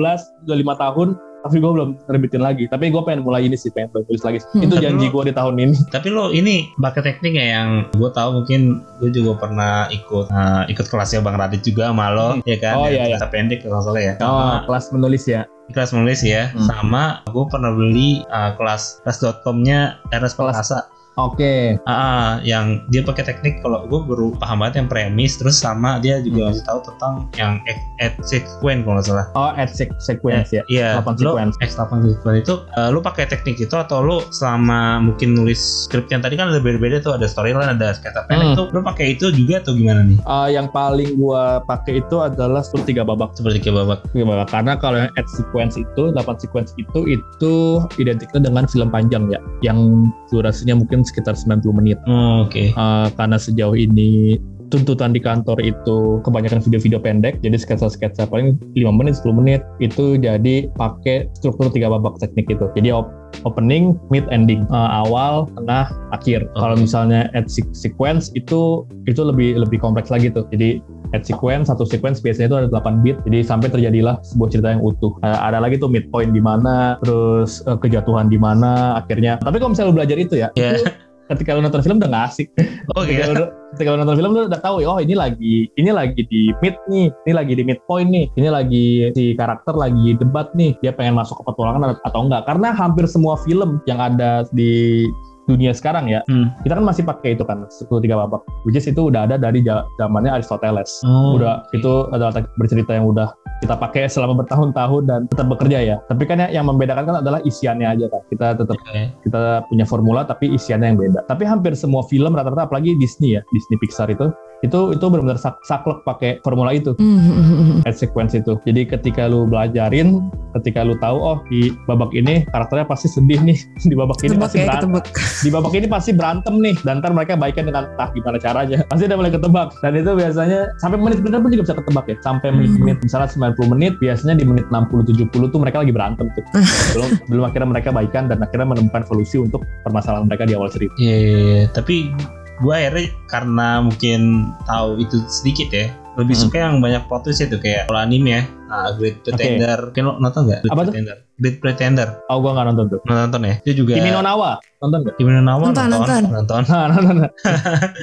2017 udah lima tahun tapi gue belum terbitin lagi. Tapi gue pengen mulai ini sih, pengen tulis lagi. Hmm. Itu Tapi janji gue di tahun ini. <laughs> Tapi lo ini bakat teknik ya yang gue tahu mungkin gue juga pernah ikut eh, ikut kelasnya Bang Radit juga sama lo ya kan Oh, yang iya, iya. pendek kalau nggak salah ya Oh, kelas menulis ya. kelas menulis ya Hmm. sama gue pernah beli eh, kelas kelas.com-nya Ernest Kelas. Oke. Ah, ah, yang dia pakai teknik kalau gue baru paham banget yang premis terus sama dia juga Hmm. ngasih tahu tentang yang X, X sequence kalau nggak salah Oh, sec- sequence ya. Iya, 8 lo sequence. X8 sequence itu eh, lu pakai teknik itu atau lu selama mungkin nulis skrip yang tadi kan ada beda-beda tuh ada storyline, ada sketsa pendek Hmm. tuh lu pakai itu juga atau gimana nih? Uh, yang paling gua pakai itu adalah struktur tiga babak. Seperti kayak babak. Tiga babak. Karena kalau yang add sequence itu, 8 sequence itu itu identiknya dengan film panjang ya, yang durasinya mungkin sekitar 90 menit. Oh, Oke. Uh, karena sejauh ini tuntutan di kantor itu kebanyakan video-video pendek, jadi sketsa-sketsa paling 5 menit, 10 menit, itu jadi pakai struktur tiga babak teknik itu. Jadi op- opening, mid, ending, Uh, awal, tengah, akhir. Kalau misalnya add se- sequence itu itu lebih lebih kompleks lagi tuh. Jadi add sequence satu sequence biasanya itu ada 8 bit jadi sampai terjadilah sebuah cerita yang utuh Uh, ada lagi tuh midpoint di mana terus uh, kejatuhan di mana akhirnya tapi kalau misalnya lu belajar itu ya Iya. itu ketika lu nonton film udah nggak asik Oh ketika, iya. lu, ketika lu nonton film lu udah tahu oh ini lagi ini lagi di mid nih ini lagi di midpoint nih ini lagi si karakter lagi debat nih dia pengen masuk ke petualangan atau enggak karena hampir semua film yang ada di dunia sekarang ya Hmm. kita kan masih pakai itu kan 10 tiga babak which is itu udah ada dari zamannya Aristoteles Oh. udah itu adalah bercerita yang udah kita pakai selama bertahun-tahun dan tetap bekerja ya. Tapi kan ya- yang membedakan kan adalah isiannya aja kan kita tetap Oke. kita punya formula tapi isiannya yang beda. Tapi hampir semua film rata-rata apalagi Disney ya Disney Pixar itu itu itu benar-benar sak saklek pakai formula itu. Hmm. ad sequence itu. Jadi ketika lu belajarin ketika lu tahu oh di babak ini karakternya pasti sedih nih <laughs> di babak ini Ketebak pasti ya, berantem. ketebak. <laughs> di babak ini pasti berantem nih dan ntar mereka baikan dengan entah gimana caranya? Pasti udah mulai ketebak. Dan itu biasanya sampai menit-menit pun juga bisa ketebak ya. Sampai Hmm. menit-menit misalnya 90 menit biasanya di menit 60-70 tuh mereka lagi berantem tuh. Belum belum akhirnya mereka baikan dan akhirnya menemukan solusi untuk permasalahan mereka di awal cerita Iya, iya, iya. tapi gue akhirnya karena mungkin tahu itu sedikit ya lebih Hmm. suka yang banyak plot twist itu kayak kalau anime ya. Nah, Great Pretender. Mungkin lo nonton nggak? Great Apa tuh? Great Pretender oh gua nggak nonton tuh nonton ya itu juga Kimi no Nawa nonton nggak Kimi no Na wa Nonton, nonton nonton. nonton nah <laughs> nonton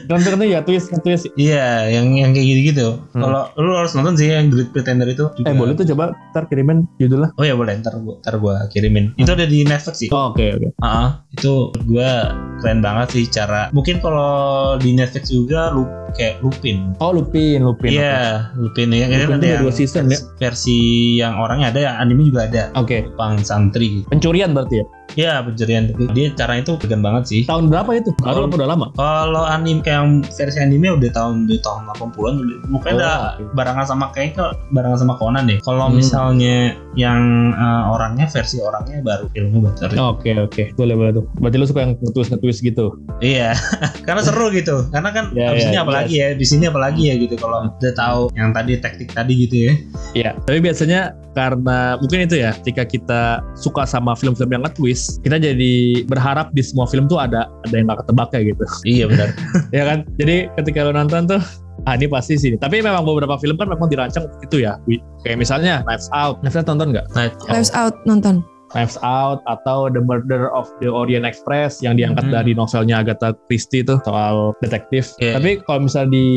nonton <laughs> itu ya twist twist Iya, yang yang kayak gitu-gitu. Hmm. Kalau lu harus nonton sih yang Great Pretender itu. Juga. eh boleh tuh coba ntar kirimin judulnya Oh ya boleh, ntar gua, ntar gua kirimin. Itu ada di Netflix sih. oh, oke oke Ah, itu gua keren banget sih cara. Mungkin kalau di Netflix juga lu kayak Lupin. oh Lupin Lupin Iya, Lupin ya. Kan Lupin ada tuh ada yang dua season, ya? versi yang orangnya ada, yang anime juga ada. oke Pang santri. Pencurian berarti ya Iya, pencurian. Dia caranya itu vegan banget sih. tahun berapa itu baru apa udah lama Kalau anime kayak yang versi anime udah tahun udah tahun 80-an udah mungkin Oh, udah barengan sama kayaknya barengan sama Conan deh. Kalau Hmm. misalnya yang eh, orangnya versi orangnya baru filmnya baru. Oke oke boleh boleh tuh. Berarti lu suka yang nge-twist nge-twist gitu. Iya. <laughs> Karena seru gitu. Karena kan Ya, abis ya, ini apalagi ya, di sini apalagi ya gitu kalau udah tahu yang tadi teknik tadi gitu ya. Iya. Tapi biasanya karena mungkin itu ya, ketika kita suka sama film-film yang nge-twist, kita jadi berharap di semua film tuh ada ada yang gak ketebak kayak gitu. Iya benar. <laughs> ya kan? Jadi ketika lu nonton tuh Ah ini pasti sih. Tapi memang beberapa film kan memang dirancang itu ya. Kayak misalnya Knives Out. Knives Out nonton nggak? Lives Out nonton. Knives Out atau The Murder of the Orient Express yang diangkat Hmm. dari novelnya Agatha Christie itu soal detektif. Iya. Tapi kalau misalnya di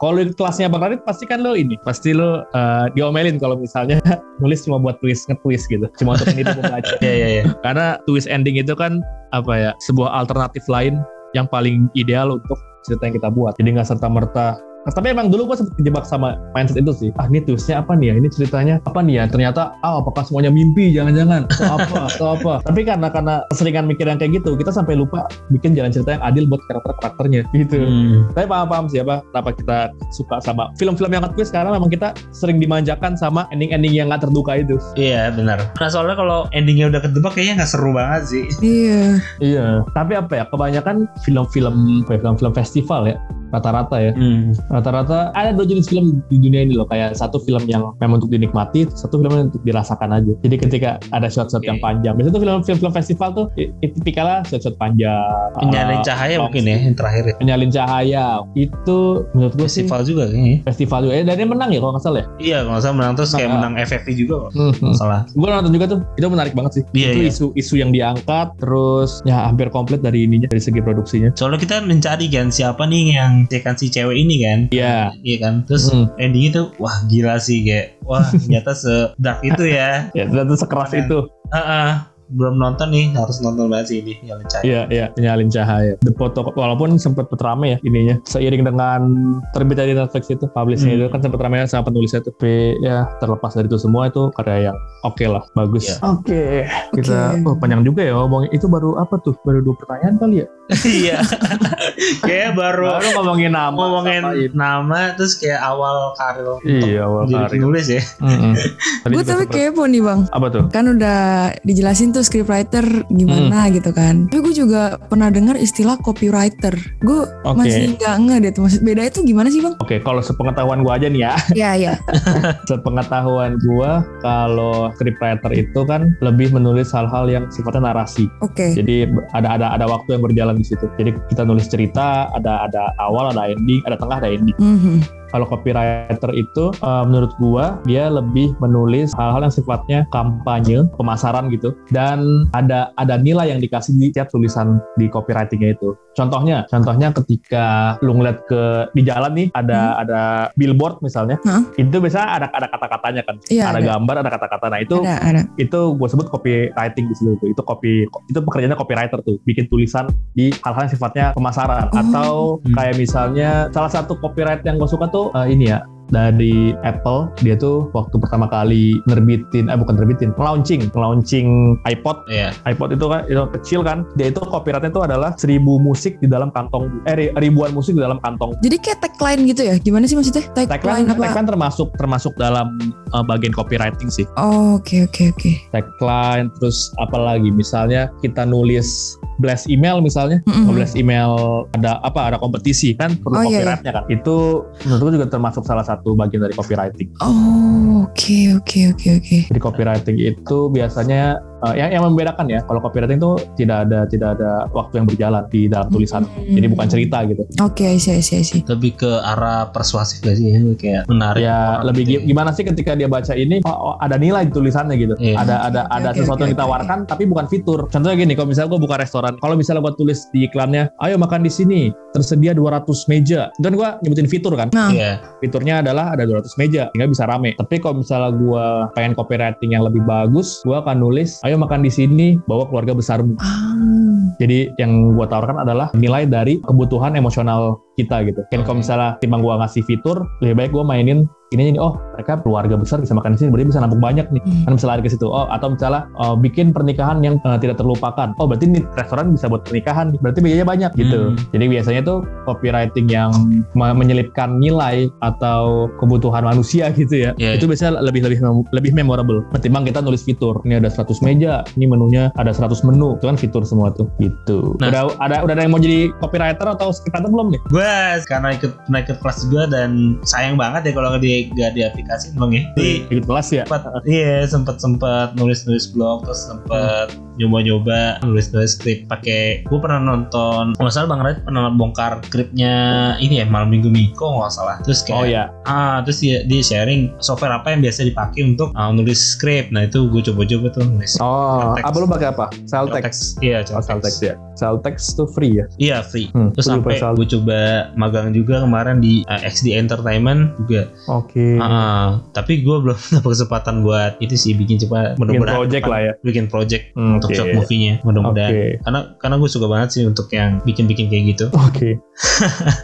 kalau di kelasnya Bang Radit pasti kan lo ini, pasti lo eh, diomelin kalau misalnya <laughs> nulis cuma buat twist nge-twist gitu, cuma untuk menipu <laughs> pembaca. Iya iya iya. Karena twist ending itu kan apa ya, sebuah alternatif lain yang paling ideal untuk cerita yang kita buat. Jadi nggak serta merta. Nah, tapi emang dulu gue sempet kejebak sama mindset itu sih. Ah ini twistnya apa nih ya? Ini ceritanya apa nih ya? Ternyata ah apakah semuanya mimpi? Jangan-jangan atau apa? <laughs> atau apa? Tapi karena karena keseringan mikir yang kayak gitu, kita sampai lupa bikin jalan cerita yang adil buat karakter-karakternya gitu. Hmm. Tapi paham-paham sih apa kenapa kita suka sama film-film yang nge-twist karena memang kita sering dimanjakan sama ending-ending yang nggak terduga itu. Iya benar. Nah soalnya kalau endingnya udah ketebak kayaknya nggak seru banget sih. Iya. Iya. Tapi apa ya? Kebanyakan film-film film-film festival ya rata-rata ya. Hmm. Rata-rata ada dua jenis film di dunia ini loh. Kayak satu film yang memang untuk dinikmati, satu film yang untuk dirasakan aja. Jadi ketika ada shot-shot Oke. yang panjang, biasanya tuh film-film festival tuh i- i- tipikalnya shot-shot panjang. Penyalin uh, cahaya long mungkin ya yang terakhir ya. Penyalin cahaya itu menurut gue sih Festival juga kayaknya. festival juga. Eh, dan dia menang ya kalau nggak salah ya. Iya kalau nggak salah menang terus kayak Nah, menang FFV juga kok. Hmm, Nggak salah. Gue nonton juga tuh, itu menarik banget sih. Iya, itu iya. isu-isu yang diangkat, terus ya hampir komplit dari ininya, dari segi produksinya. Soalnya kita mencari kan siapa nih yang cekan si cewek ini kan. Iya. Iya kan. Terus Hmm. endingnya tuh wah gila sih kayak wah ternyata se dark itu ya. <laughs> Ya, ternyata sekeras itu. Heeh. Belum nonton nih harus nonton banget sih ini yang cahaya. Iya, iya, penyalin cahaya. The Photo, walaupun sempat rame ya ininya. Seiring dengan terbit dari Netflix itu, publishnya Hmm. itu kan sempat rame sama penulisnya tuh. Tapi ya terlepas dari itu semua itu karya yang oke lah, bagus. Iya. Oke, kita Oke. oh panjang juga ya ngomongin. Itu baru apa tuh? Baru dua pertanyaan kali ya? <laughs> Iya. kayak baru Baru ngomongin nama. ngomongin nama terus kayak awal karir Iya, awal jadi karir. penulis ya. Mm-mm. Tadi Gue tapi kepo nih bang. apa tuh? Kan udah dijelasin tuh scriptwriter gimana Hmm. gitu kan. Tapi gue juga pernah dengar istilah copywriter. Gue Oke. masih nggak nge deh tuh. Maksud beda itu gimana sih bang? Oke, kalau sepengetahuan gua aja nih ya. <laughs> Iya iya. <laughs> sepengetahuan gua kalau scriptwriter itu kan lebih menulis hal-hal yang sifatnya narasi. Oke. Jadi ada ada ada waktu yang berjalan di situ. Jadi kita nulis cerita, ada ada awal, ada ending, ada tengah, ada ending. Mhm. Kalau copywriter itu eh, menurut gua dia lebih menulis hal-hal yang sifatnya kampanye, pemasaran gitu dan ada ada nilai yang dikasih di tiap tulisan di copywritingnya itu. Contohnya, contohnya ketika lu ngeliat ke di jalan nih ada ada billboard misalnya, Hah? itu biasanya ada ada kata-katanya kan. Iya ada, ada. gambar, ada kata-kata. Nah, itu Ada ada. itu gue sebut copywriting di situ. Itu copy itu pekerjaannya copywriter tuh, bikin tulisan di hal-hal yang sifatnya pemasaran Oh. atau Hmm. kayak misalnya salah satu copyright yang gue suka tuh eh, ini ya dari Apple dia tuh waktu pertama kali nerbitin eh bukan nerbitin launching launching iPod Iya. iPod itu kan itu kecil kan dia itu copyrightnya itu adalah seribu musik di dalam kantong eh ri- ribuan musik di dalam kantong Jadi kayak tagline gitu ya? Gimana sih maksudnya? Tagline, tagline apa? tagline termasuk termasuk dalam eh, bagian copywriting sih Oh, Oke oke oke. tagline terus apa lagi misalnya kita nulis blast email misalnya Mhm. blast email ada apa ada kompetisi kan perlu Oh, iya, copyrightnya kan itu menurutku juga termasuk salah satu bagian dari copywriting Oh oke oke oke oke. jadi copywriting itu biasanya eh, yang yang membedakan ya kalau copywriting itu tidak ada tidak ada waktu yang berjalan di dalam tulisan Hmm. jadi bukan cerita gitu Oke, I see, I see. Lebih ke arah persuasif gak sih ya? Kayak menarik. ya lebih gitu gi- gimana sih ketika dia baca ini oh, oh, ada nilai di tulisannya gitu Iya. ada ada ada oke, sesuatu oke, yang ditawarkan tapi bukan fitur contohnya gini kalau misalnya gue buka restoran kalau misalnya gue tulis di iklannya ayo makan di sini tersedia 200 meja dan gue nyebutin fitur kan Nah, Iya. fiturnya adalah ada 200 meja sehingga bisa rame tapi kalau misalnya gue pengen copywriting yang lebih bagus gue akan nulis ayo makan di sini bawa keluarga besarmu. Ah, jadi yang gue tawarkan adalah nilai dari kebutuhan emosional kita gitu. Kan kalau Oke. misalnya timbang gue ngasih fitur, lebih baik gue mainin ini nih, oh mereka keluarga besar bisa makan di sini, berarti bisa nabung banyak nih. Hmm. Kan bisa lari ke situ. Oh atau misalnya oh, bikin pernikahan yang eh, tidak terlupakan. Oh berarti nih restoran bisa buat pernikahan, berarti biayanya banyak gitu. Hmm. Jadi biasanya tuh copywriting yang me- menyelipkan nilai atau kebutuhan manusia <laughs> gitu ya. Iya, itu biasanya lebih lebih lebih memorable. Ketimbang kita nulis fitur. Ini ada 100 meja, ini menunya ada 100 menu. Itu kan fitur semua tuh. Gitu. Nah. Udah ada udah ada yang mau jadi copywriter atau scriptwriter belum nih? Gue karena ikut pernah ikut kelas juga dan sayang banget ya kalau nggak di nggak diaplikasiin bang ya. Jadi Ikut kelas ya. sempat iya sempet sempet nulis nulis blog terus sempet nyoba nyoba nulis nulis skrip pakai gue pernah nonton nggak salah bang Radit pernah bongkar skripnya ini ya malam minggu miko nggak salah terus kayak Oh ya. ah terus dia, dia sharing software apa yang biasa dipakai untuk ah, nulis skrip nah itu gue coba-coba tuh nulis Oh, apa lu pakai apa? Celtex. Celtex. iya Oh, Celtex ya. Celtex tuh free ya. iya free Hmm, terus sampai gue coba magang juga kemarin di eh, XD Entertainment juga Oke. Ah, tapi gue belum <laughs> dapat kesempatan buat itu sih bikin coba Bikin mudah-mudahan project depan lah ya. bikin project Hmm, untuk Oke. short movie-nya mudah-mudahan Oke. karena karena gue suka banget sih untuk yang bikin-bikin kayak gitu <laughs> Oke.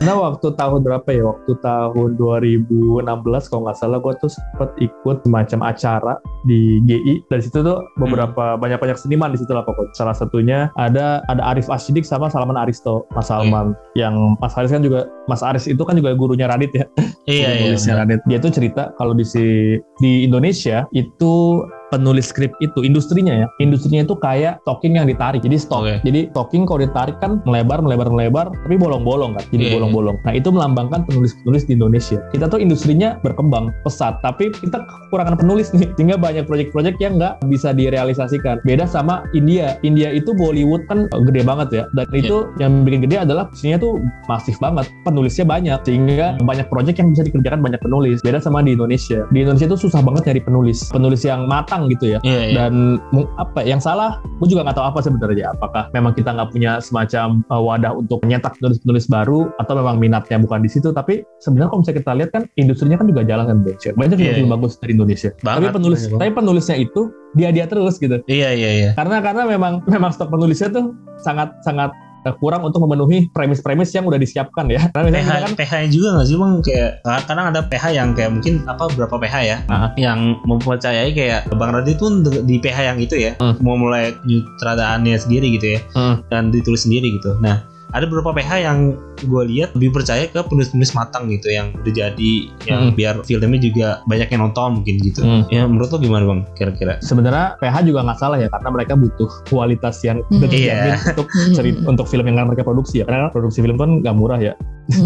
nah waktu tahun berapa ya? Waktu tahun 2016 kalau nggak salah gue tuh sempet ikut semacam acara di GI. Dari situ tuh beberapa banyak-banyak seniman di situ lah pokoknya. Salah satunya ada ada Arif Ashidik sama Salman Aristo, Mas Salman. Yang Mas Aris kan juga Mas Aris itu kan juga gurunya Radit ya. iya iya. Radit. Dia tuh cerita kalau di si di Indonesia itu penulis skrip itu industrinya ya. Industrinya itu kayak stocking yang ditarik jadi stok. Oke. jadi stocking kalau ditarik kan melebar melebar melebar tapi bolong-bolong kan jadi Iya, bolong-bolong. Nah itu melambangkan penulis-penulis di Indonesia. Kita tuh industrinya berkembang pesat tapi kita kekurangan penulis nih <laughs> sehingga banyak proyek-proyek yang nggak bisa direalisasikan. Beda sama India. India itu Bollywood kan gede banget ya dan Iya. itu yang bikin gede adalah isinya tuh masif banget penulisnya banyak sehingga banyak proyek yang bisa dikerjakan banyak penulis. Beda sama di Indonesia. Di Indonesia itu susah banget nyari penulis. Penulis yang matang gitu ya Iya, iya. dan apa yang salah gue juga nggak tahu apa sebenarnya apakah memang kita nggak punya semacam uh, wadah untuk menyetak penulis-penulis baru atau memang minatnya bukan di situ tapi sebenarnya kalau misalnya kita lihat kan industrinya kan juga jalan kan Indonesia banyak film iya. bagus dari Indonesia tapi Banget, penulis banyak banget. tapi penulisnya itu dia dia terus gitu Iya, iya, iya. karena karena memang <laughs> memang stok penulisnya tuh sangat sangat kurang untuk memenuhi premis-premis yang udah disiapkan ya karena PH, kan PH juga nggak sih bang kayak kadang ada PH yang kayak mungkin apa berapa PH ya Ah. yang mempercayai kayak Bang Radit pun di PH yang itu ya Hmm. mau mulai nyutradaannya sendiri gitu ya Hmm. dan ditulis sendiri gitu nah ada beberapa PH yang gue lihat lebih percaya ke penulis-penulis matang gitu yang udah jadi yang Hmm. biar filmnya juga banyak yang nonton mungkin gitu. Hmm. ya menurut lo gimana bang kira-kira? Sebenarnya PH juga nggak salah ya karena mereka butuh kualitas yang Hmm. dijamin Iya. untuk cerita untuk film yang akan mereka produksi ya. Karena produksi film kan nggak murah ya. Itu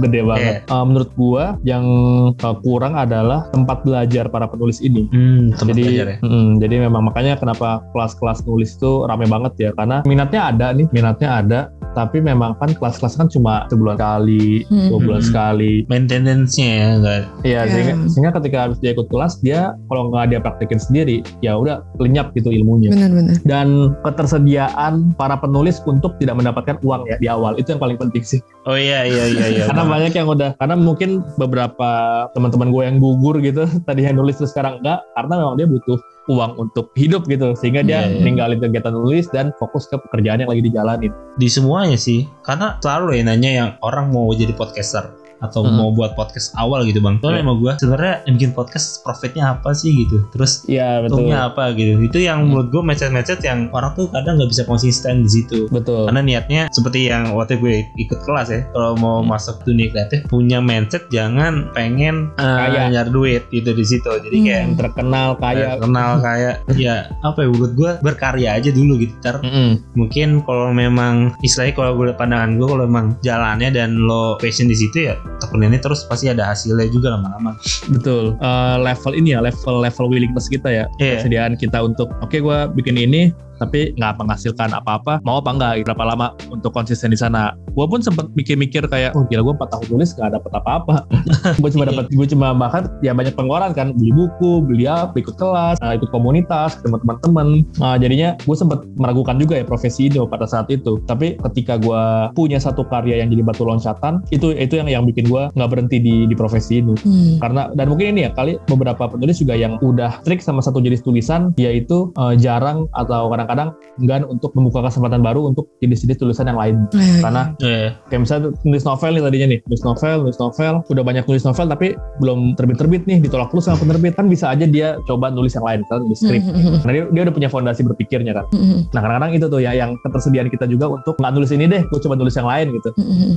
<laughs> gede banget. Eh, menurut gua yang eh, kurang adalah tempat belajar para penulis ini. Hmm, tempat jadi belajar ya. mm, jadi memang makanya kenapa kelas-kelas nulis itu rame banget ya. Karena minatnya ada nih minatnya ada tapi memang kan kelas-kelas kan cuma sebulan kali Hmm. dua bulan Hmm. sekali maintenance-nya ya enggak Iya, Ya. sehingga, sehingga ketika habis dia ikut kelas dia kalau nggak dia praktekin sendiri ya udah lenyap gitu ilmunya Benar-benar. dan ketersediaan para penulis untuk tidak mendapatkan uang ya di awal itu yang paling penting sih oh iya iya iya iya <laughs> karena Bang. banyak yang udah karena mungkin beberapa teman-teman gue yang gugur gitu <laughs> tadi yang nulis terus sekarang enggak karena memang dia butuh uang untuk hidup gitu sehingga dia Iya, iya. ninggalin kegiatan nulis dan fokus ke pekerjaan yang lagi dijalanin di semuanya sih karena selalu ya nanya yang orang mau jadi podcaster atau Hmm. mau buat podcast awal gitu bang soalnya Iya. emang gue sebenarnya yang bikin podcast profitnya apa sih gitu terus betul untungnya apa gitu itu yang Hmm. menurut gue mindset-mindset yang orang tuh kadang nggak bisa konsisten di situ betul karena niatnya seperti yang waktu gue ikut kelas ya kalau mau Hmm. masuk dunia kreatif punya mindset jangan pengen eh, Kaya. nyari duit gitu di situ jadi Hmm. kayak terkenal kaya kenal kayak ya apa ya menurut gue berkarya aja dulu gitu ntar Mm-mm. mungkin kalau memang istilahnya kalau gue pandangan gue kalau memang jalannya dan lo passion di situ ya tekuninnya terus pasti ada hasilnya juga lama-lama. Betul. Eh, level ini ya level level willingness kita ya. Iya. kesediaan kita untuk oke gue bikin ini tapi nggak menghasilkan apa-apa mau apa enggak berapa lama untuk konsisten di sana. Gue pun sempet mikir-mikir kayak oh gila gue 4 tahun tulis nggak dapet apa-apa. <laughs> Gue cuma dapat gue cuma bahkan ya banyak pengeluaran kan beli buku beli apa ikut kelas eh, ikut komunitas ketemu teman-teman. Nah, jadinya gue sempet meragukan juga ya profesi ini pada saat itu. Tapi ketika gue punya satu karya yang jadi batu loncatan itu itu yang yang bikin gue nggak berhenti di di profesi ini. Hmm. karena dan mungkin ini ya kali beberapa penulis juga yang udah trik sama satu jenis tulisan yaitu eh, jarang atau kadang-kadang enggan untuk membuka kesempatan baru untuk jenis-jenis tulisan yang lain. Eh, karena Iya. kayak misalnya nulis novel nih tadinya nih nulis novel nulis novel udah banyak nulis novel tapi belum terbit-terbit nih ditolak terus sama penerbit kan bisa aja dia coba nulis yang lain misalnya nulis skrip. Hmm, karena dia, dia udah punya fondasi berpikirnya kan. Hmm, hmm, nah kadang-kadang itu tuh ya yang ketersediaan kita juga untuk nggak nulis ini deh gue coba nulis yang lain gitu.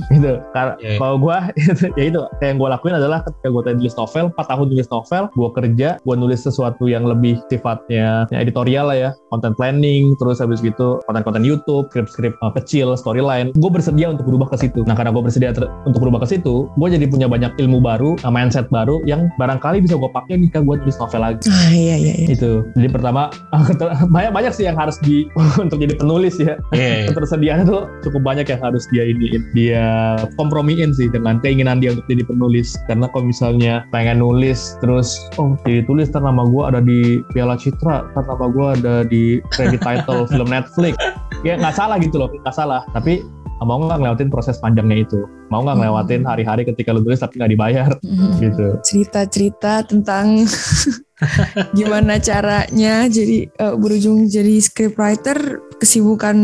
Gitu. Karena Iya. kalau gue <laughs> ya itu kayak yang gue lakuin adalah ketika gue tadi nulis novel 4 tahun nulis novel gue kerja gue nulis sesuatu yang lebih sifatnya ya, editorial lah ya content planning terus habis gitu konten-konten YouTube skrip-skrip uh, kecil storyline gue bersedia untuk berubah ke situ nah karena gue bersedia ter- untuk berubah ke situ gue jadi punya banyak ilmu baru uh, mindset baru yang barangkali bisa gue pakai nih gue nulis novel lagi Ah iya iya. iya. itu jadi pertama <laughs> banyak banyak sih yang harus di <laughs> untuk jadi penulis ya Iya. <laughs> ketersediaannya tuh cukup banyak yang harus dia ini dia kompromiin sih dengan keinginan dia untuk jadi penulis karena kalau misalnya pengen nulis terus oh ditulis ntar nama gue ada di Piala Citra ntar nama gue ada di credit title film Netflix. Ya nggak salah gitu loh nggak salah. Tapi mau nggak ngelewatin proses panjangnya itu? Mau nggak ngelewatin hari-hari ketika lu tulis tapi nggak dibayar? Hmm. gitu. Cerita-cerita tentang <laughs> gimana caranya jadi eh, berujung jadi scriptwriter kesibukan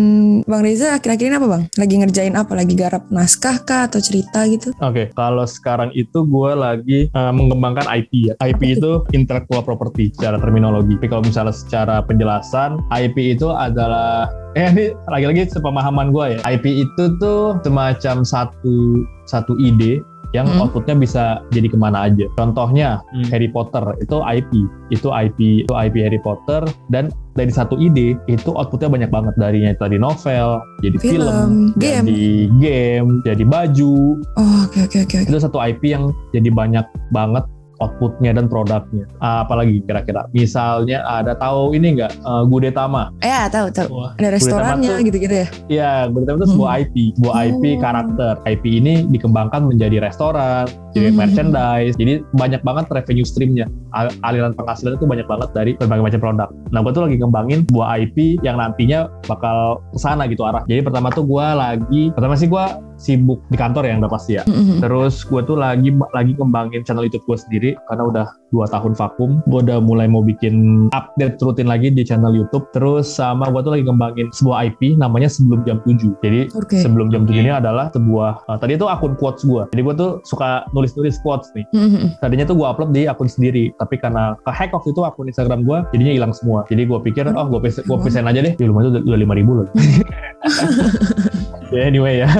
Bang Reza akhir-akhir ini apa Bang? Lagi ngerjain apa? Lagi garap naskah kah atau cerita gitu? Oke, kalau sekarang itu gue lagi uh, mengembangkan IP ya. IP itu intellectual property secara terminologi. Tapi kalau misalnya secara penjelasan, IP itu adalah eh ini lagi-lagi sepemahaman gue ya. IP itu tuh semacam satu satu ide yang Hmm. outputnya bisa jadi ke mana aja. Contohnya Hmm. Harry Potter itu IP, itu IP, itu IP Harry Potter dan dari satu ide itu outputnya banyak banget darinya dari novel, jadi film, Film, game. jadi game, jadi baju. Oh, oke oke oke. oke. Itu satu IP yang jadi banyak banget outputnya dan produknya. Apalagi kira-kira? Misalnya ada tahu ini nggak uh, Gudetama? Ya tahu tahu. Wah. Ada restorannya gitu-gitu ya. Iya, Gudetama itu sebuah Hmm. IP, sebuah IP Oh. karakter. IP ini dikembangkan menjadi restoran, jadi Hmm. merchandise. Jadi banyak banget revenue streamnya. Al- Aliran penghasilan itu banyak banget dari berbagai macam produk. Nah, gue tuh lagi ngembangin sebuah IP yang nantinya bakal ke sana gitu arah. Jadi pertama tuh gue lagi, pertama sih gue sibuk di kantor ya udah pasti ya. Mm-mm. Terus gue tuh lagi lagi kembangin channel YouTube gue sendiri karena udah dua tahun vakum. Gue udah mulai mau bikin update rutin lagi di channel YouTube. Terus sama gue tuh lagi kembangin sebuah IP namanya sebelum jam 7. Jadi Oke. sebelum jam 7 Oke. ini adalah sebuah uh, tadi itu akun quotes gue. Jadi gue tuh suka nulis-nulis quotes nih. Mm-mm. Tadinya tuh gue upload di akun sendiri, tapi karena ke hack waktu itu akun Instagram gue, jadinya hilang semua. Jadi gue pikir, oh gue pesen, gue pesen aja deh. Ya lumayan tuh udah lima ribu loh. <laughs> <laughs> ya <laughs> anyway ya. <laughs>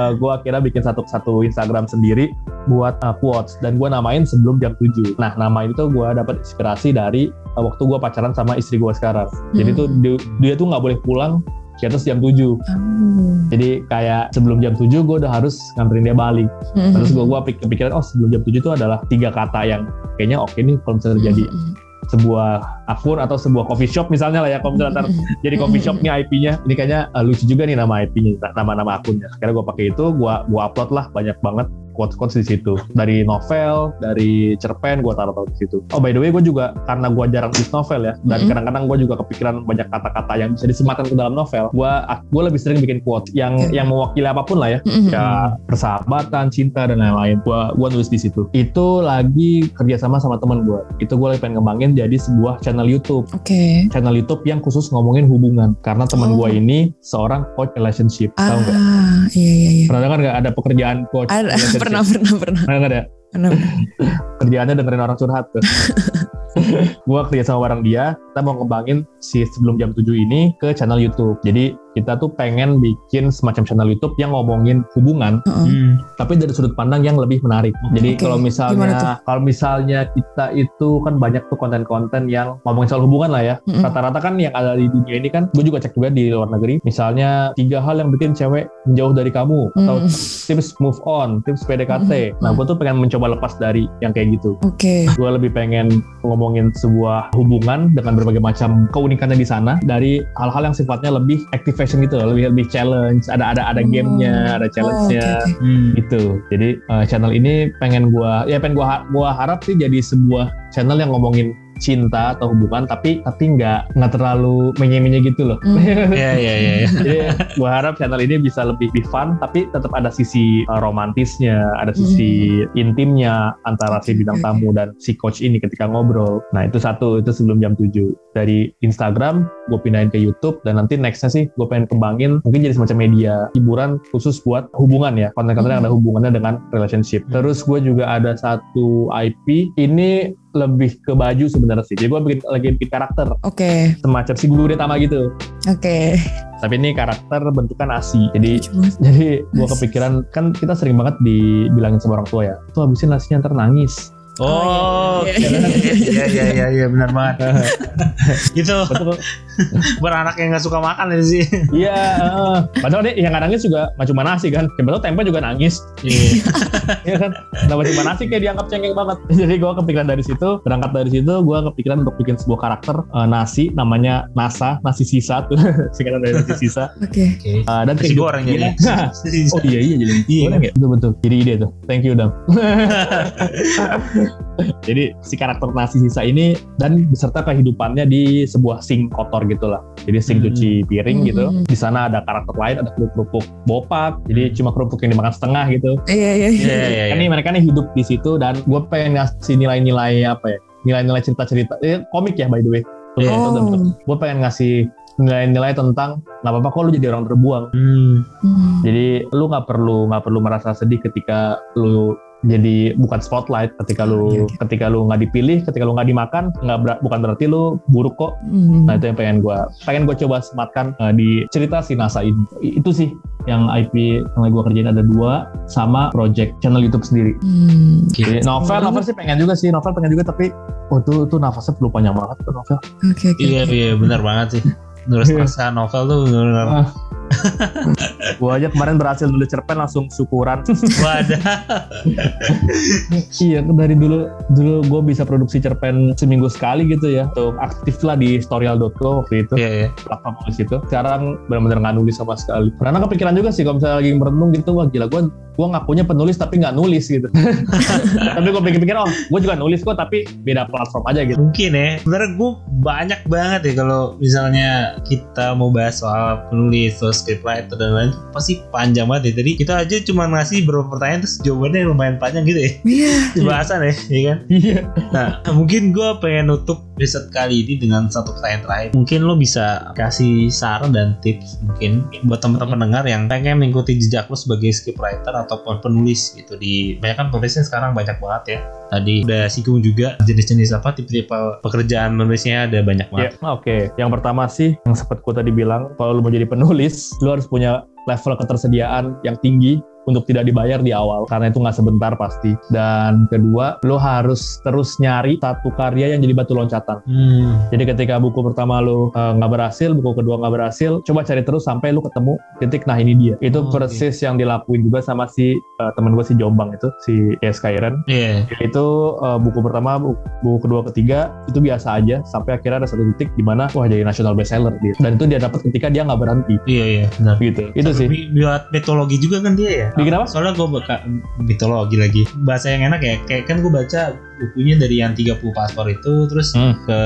gue akhirnya bikin satu satu Instagram sendiri buat uh, quotes dan gue namain sebelum jam 7. Nah nama itu gue dapat inspirasi dari uh, waktu gue pacaran sama istri gue sekarang. Jadi Hmm. tuh dia, dia tuh nggak boleh pulang di atas jam 7. Oh. Jadi kayak sebelum jam 7 gue udah harus nganterin dia balik. Mm-mm. Terus gue pik- kepikiran oh sebelum jam 7 itu adalah tiga kata yang kayaknya oke nih kalau misalnya terjadi Mm-mm. Sebuah akun atau sebuah coffee shop misalnya lah ya kalau misalnya <laughs> jadi coffee shopnya IP-nya ini kayaknya uh, lucu juga nih nama IP-nya nama-nama akunnya. Akhirnya gue pakai itu gue gua upload lah banyak banget quotes-quotes di situ dari novel dari cerpen gue taruh taruh di situ oh by the way gue juga karena gue jarang tulis novel ya dan Mhm. kadang-kadang gue juga kepikiran banyak kata-kata yang bisa disematkan ke dalam novel gue gue lebih sering bikin quote yang Oke. yang mewakili apa pun lah ya Mm-mm. ya persahabatan, cinta dan lain-lain. Gua gua nulis di situ. Itu lagi kerjasama sama teman gua. Itu gua lagi pengen ngembangin jadi sebuah channel YouTube. Oke. Channel YouTube yang khusus ngomongin hubungan. Karena teman Oh. gua ini seorang coach relationship. Tahu nggak? Ah, iya iya iya. Pernah dengar nggak ada pekerjaan coach? Ada, pernah pernah pernah. Pernah nggak ada? pernah. Kerjaannya dengerin orang curhat tuh. <laughs> gua kerja sama bareng dia, kita mau ngembangin si sebelum jam 7 ini ke channel YouTube. Jadi kita tuh pengen bikin semacam channel YouTube yang ngomongin hubungan Heeh. Hmm. tapi dari sudut pandang yang lebih menarik. Jadi Oke, kalau misalnya kalau misalnya kita itu kan banyak tuh konten-konten yang ngomongin soal hubungan lah ya. Rata-rata kan yang ada di dunia ini kan, gue juga cek juga di luar negeri. Misalnya tiga hal yang bikin cewek menjauh dari kamu atau Mm. tips move on, tips PDKT. Mm. Nah, gue tuh pengen mencoba lepas dari yang kayak gitu. Oke. Gue lebih pengen ngomongin sebuah hubungan dengan berbagai macam keunikannya di sana dari hal-hal yang sifatnya lebih activation gitu, loh, lebih lebih challenge. Ada ada ada Oh. gamenya, ada challenge-nya Oh, oke, oke. Hmm. gitu. Jadi uh, channel ini pengen gua ya pengen gua gua harap sih jadi sebuah channel yang ngomongin cinta atau hubungan tapi tapi nggak nggak terlalu menye-menye gitu loh. Hmm. <laughs> Iya iya iya. iya. Jadi gua harap channel ini bisa lebih, lebih fun tapi tetap ada sisi uh, romantisnya, ada sisi intimnya antara si bintang tamu dan si coach ini ketika ngobrol. Nah, itu satu itu sebelum jam 7. Dari Instagram gue pindahin ke YouTube dan nanti nextnya sih gue pengen kembangin mungkin jadi semacam media hiburan khusus buat hubungan ya konten-konten yang ada hubungannya dengan relationship. Hmm. Terus gue juga ada satu IP ini lebih ke baju sebenarnya sih. Jadi gue bikin lagi bikin karakter Oke. semacam si guru Tama gitu. Oke. Tapi ini karakter bentukan nasi. Jadi banget. jadi gue kepikiran kan kita sering banget dibilangin sama orang tua ya. Tuh habisin nasinya ntar nangis. Oh, iya, iya iya iya iya iya benar banget. <laughs> itu Betul. Buat anak yang nggak suka makan itu sih. Iya. heeh. Padahal dia yang nangis juga cuma nasi kan. Siapa tahu tempe juga nangis. Iya. <laughs> Iya kan. Kenapa cuma nasi kayak dianggap cengeng banget. <laughs> Jadi gue kepikiran dari situ. Berangkat dari situ gue kepikiran untuk bikin sebuah karakter eh, nasi namanya Nasa nasi sisa tuh <laughs> singkatan dari nasi sisa. Oke. Oke. Eh, dan Nasi goreng jadi. Nah, Oh iya iya jadi Iya. goreng ya. Betul betul. Jadi ide tuh. Thank you Dam. jadi si karakter nasi sisa ini dan beserta kehidupannya di sebuah sink kotor gitulah. Jadi sink Hmm. cuci piring Hmm. gitu. Di sana ada karakter lain ada kerupuk bopak. Jadi cuma kerupuk yang dimakan setengah gitu. Iya iya. Iya iya iya. Kan ini mereka nih hidup di situ dan gue pengen ngasih nilai-nilai apa ya? Nilai-nilai cerita-cerita. Eh, komik ya by the way. Iya. Oh. Gue pengen ngasih nilai-nilai tentang nggak apa-apa kok lu jadi orang terbuang Hmm. Hmm. jadi lu nggak perlu nggak perlu merasa sedih ketika lu jadi bukan spotlight ketika lu Iya, iya. ketika lu nggak dipilih ketika lu nggak dimakan nggak ber- bukan berarti lu buruk kok Hmm. nah itu yang pengen gua pengen gua coba sematkan eh, di cerita si NASA ini I- itu sih yang IP yang gue kerjain ada dua sama project channel YouTube sendiri. Hmm, Jadi novel, novel sih pengen juga sih, novel pengen juga tapi oh itu itu nafasnya perlu panjang banget tuh novel. Oke oke. Iya iya benar banget sih. Nulis Iya. naskah novel tuh benar-benar Ah. <laughs> Gue aja kemarin berhasil nulis cerpen langsung syukuran. <laughs> wadah. iya dari dulu dulu gue bisa produksi cerpen seminggu sekali gitu ya. Untuk aktif lah di storyal.co waktu itu. Iya iya. platform nulis itu sekarang benar-benar nggak nulis sama sekali karena kepikiran juga sih kalau misalnya lagi merenung gitu wah gila gue gue ngakunya penulis tapi nggak nulis gitu <laughs> tapi gue pikir-pikir oh gue juga nulis kok tapi beda platform aja gitu Mungkin ya. Sebenarnya gue banyak banget ya kalau misalnya kita mau bahas soal penulis, soal scriptwriter dan lain pasti panjang banget ya. Tadi kita aja cuma ngasih beberapa pertanyaan terus jawabannya lumayan panjang gitu ya. Iya. Di bahasan ya, ya kan? iya Nah, mungkin gue pengen nutup episode kali ini dengan satu pertanyaan terakhir. Mungkin lo bisa kasih saran dan tips mungkin buat teman-teman pendengar yang pengen mengikuti jejak lo sebagai scriptwriter ataupun penulis gitu di banyak kan penulisnya sekarang banyak banget ya. Tadi udah singgung juga jenis-jenis apa tipe-tipe pekerjaan penulisnya ada banyak Ya, banget. oke. Yang pertama sih, yang sempat gue tadi bilang, kalau lu mau jadi penulis, lu harus punya level ketersediaan yang tinggi untuk tidak dibayar di awal karena itu nggak sebentar pasti dan kedua lo harus terus nyari satu karya yang jadi batu loncatan Hmm. jadi ketika buku pertama lo uh, nggak berhasil buku kedua nggak berhasil coba cari terus sampai lo ketemu titik nah ini dia itu Oh, persis yang dilakuin juga sama si uh, temen gue si Jombang itu si S. Kairen Iya. itu uh, buku pertama bu- buku kedua ketiga itu biasa aja sampai akhirnya ada satu titik di mana wah jadi national bestseller dia dan itu dia dapat ketika dia nggak berhenti Iya iya benar. gitu itu sih Buat mitologi juga kan dia ya. Bikin apa? Soalnya gue buka mitologi lagi. Bahasa yang enak ya. Kayak kan gue baca bukunya dari yang 30 paspor itu terus Hmm. ke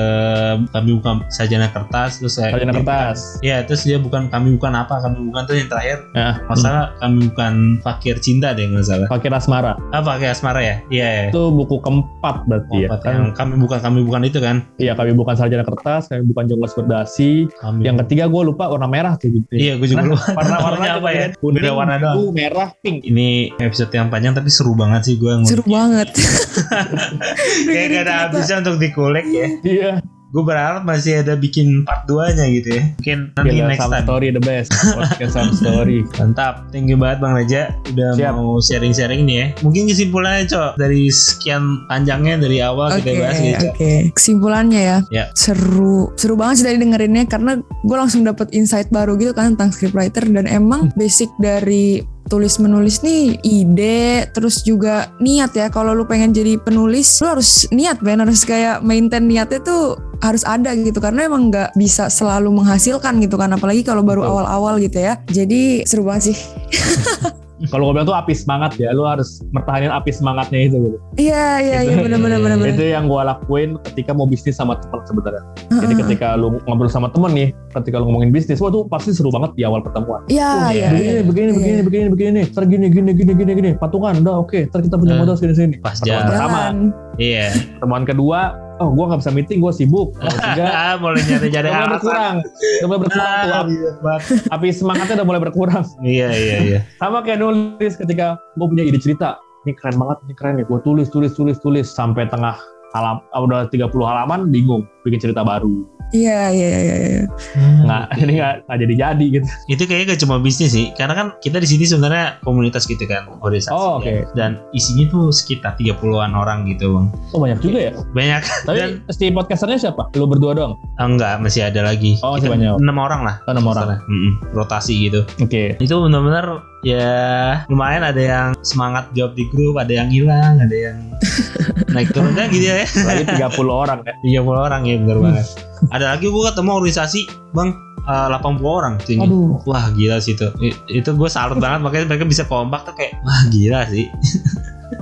kami bukan sajana kertas terus dia kertas Iya, terus dia bukan kami bukan apa, kami bukan tuh yang terakhir. ya Masalah kami bukan fakir cinta deh nggak salah. pakai asmara Ah, pakai asmara ya? Iya. iya. itu buku keempat berarti ya Empat kan yang kami bukan kami bukan itu kan? iya kami bukan sarjana kertas kami bukan jongos berdasi Kami yang ketiga gue lupa warna merah tuh gitu Iya, gue juga Nah, lupa. warna Warnanya <laughs> warnanya apa ya? kuning Beda warna doang. merah pink Ini episode yang panjang tapi seru banget sih gue Seru banget. <laughs> Kayak gak ada habisnya untuk dikulik ya. iya Gue berharap masih ada bikin part 2 nya gitu ya. Mungkin nanti Gila, next time. Story the best podcast Sam Story <laughs> Mantap, thank you banget Bang Reja udah Siap. mau sharing-sharing nih ya. Mungkin kesimpulannya Cok dari sekian panjangnya dari awal Oke, kita bahas gitu oke. Kesimpulannya ya, Ya. seru, seru banget sih tadi dengerinnya karena gue langsung dapet insight baru gitu kan tentang scriptwriter dan emang basic dari tulis menulis nih ide terus juga niat ya. Kalau lu pengen jadi penulis lu harus niat Ben. Harus kayak maintain niatnya tuh harus ada gitu. Karena emang nggak bisa selalu menghasilkan gitu kan. Apalagi kalau baru awal-awal gitu ya. Jadi seru banget sih <laughs> kalau gue bilang tuh api semangat ya lu harus mertahanin api semangatnya itu gitu iya iya iya Itu- benar-benar benar-benar itu yang gue lakuin ketika mau bisnis sama teman sebenarnya jadi Heeh. ketika lu ngobrol sama temen nih ketika lu ngomongin bisnis wah tuh pasti seru banget di awal pertemuan iya iya begini, iya. begini, Iya. begini, begini, begini, ntar gini, gini, gini, gini, gini, patungan, udah oke, ntar kita punya Eh, modal segini, segini. pas Pertemuan jalan. pertama, Jalan. Iya. pertemuan kedua, oh gue nggak bisa meeting, gue sibuk. Ah, mulai nyari-nyari udah mulai berkurang, mulai berkurang tuh, Ah, api, iya banget. api semangatnya udah mulai berkurang. Iya, iya, iya. <laughs> Sama kayak nulis ketika gue punya ide cerita, ini keren banget, ini keren nih, gue tulis, tulis, tulis, tulis, sampai tengah halam, ah, udah 30 halaman, bingung, bikin cerita baru. Iya iya iya iya Nggak, <laughs> ini nggak nggak jadi-jadi gitu. itu kayaknya gak cuma bisnis sih karena kan kita di sini sebenarnya komunitas gitu kan organisasi Oh, ya. oke. dan isinya tuh sekitar 30-an orang gitu bang Oh banyak juga ya. banyak Tapi dan si podcasternya siapa? Lu berdua doang? ah, enggak masih ada lagi Oh, masih Kita banyak. enam orang lah Oh, enam orang. Misalnya. Mm-mm, rotasi gitu Oke. itu benar-benar ya lumayan ada yang semangat jawab di grup ada yang hilang ada yang <laughs> naik turun kan gitu ya Lagi 30 orang ya. 30 orang ya benar banget ada lagi gua ketemu organisasi bang eh, 80 orang tinggi Aduh. Wah gila sih itu I- Itu gue salut banget Makanya mereka bisa kompak tuh kayak Wah gila sih <laughs>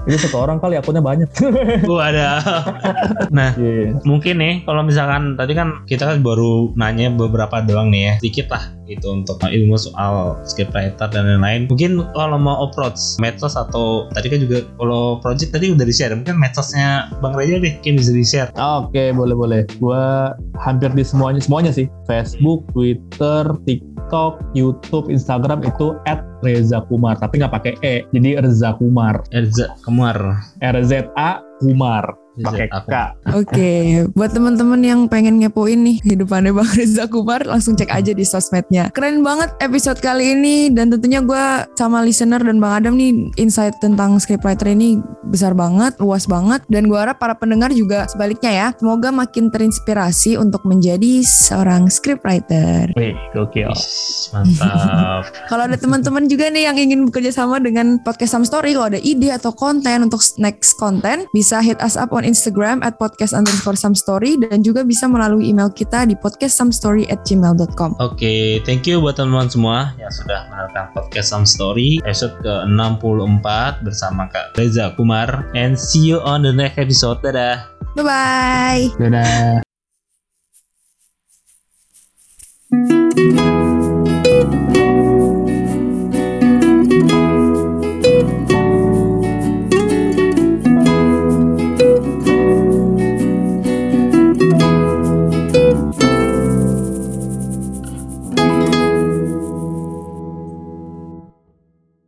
Ini satu orang kali akunnya banyak. <laughs> Gue ada Nah Iya. mungkin nih Kalau misalkan Tadi kan kita kan baru nanya beberapa doang nih ya Sedikit lah gitu Untuk ilmu soal scriptwriter dan lain-lain Mungkin kalau mau approach Medsos atau Tadi kan juga Kalau project tadi udah di-share Mungkin medsosnya Bang Reja deh Mungkin bisa di-share Oke, boleh boleh. Gua hampir di semuanya semuanya sih. Facebook, Twitter, TikTok, YouTube, Instagram itu @reza kumar, tapi nggak pakai e. Jadi Reza Kumar. Erza Kemar R Z A Kumar Reza pakai K. Oke, buat teman-teman yang pengen ngepoin nih kehidupannya Bang <laughs> Reza Kumar, langsung cek aja di sosmednya. Keren banget episode kali ini dan tentunya gue sama listener dan Bang Adam nih insight tentang scriptwriter ini besar banget, luas banget dan gue harap para pendengar juga sebaliknya ya. Semoga makin terinspirasi untuk menjadi seorang scriptwriter. Wih, gokil. Mantap. <laughs> Kalau ada teman-teman juga nih yang ingin bekerja sama dengan podcast Some Story, kalau ada ide atau konten untuk next konten, bisa hit us up on Instagram at podcast underscore some story dan juga bisa melalui email kita di podcastsomestory at gmail.com. Oke, thank you buat teman-teman semua yang sudah mendengarkan podcast Some Story episode ke-64 bersama Kak Reza Kumar and see you on the next episode. Dadah. Bye-bye! Dadah.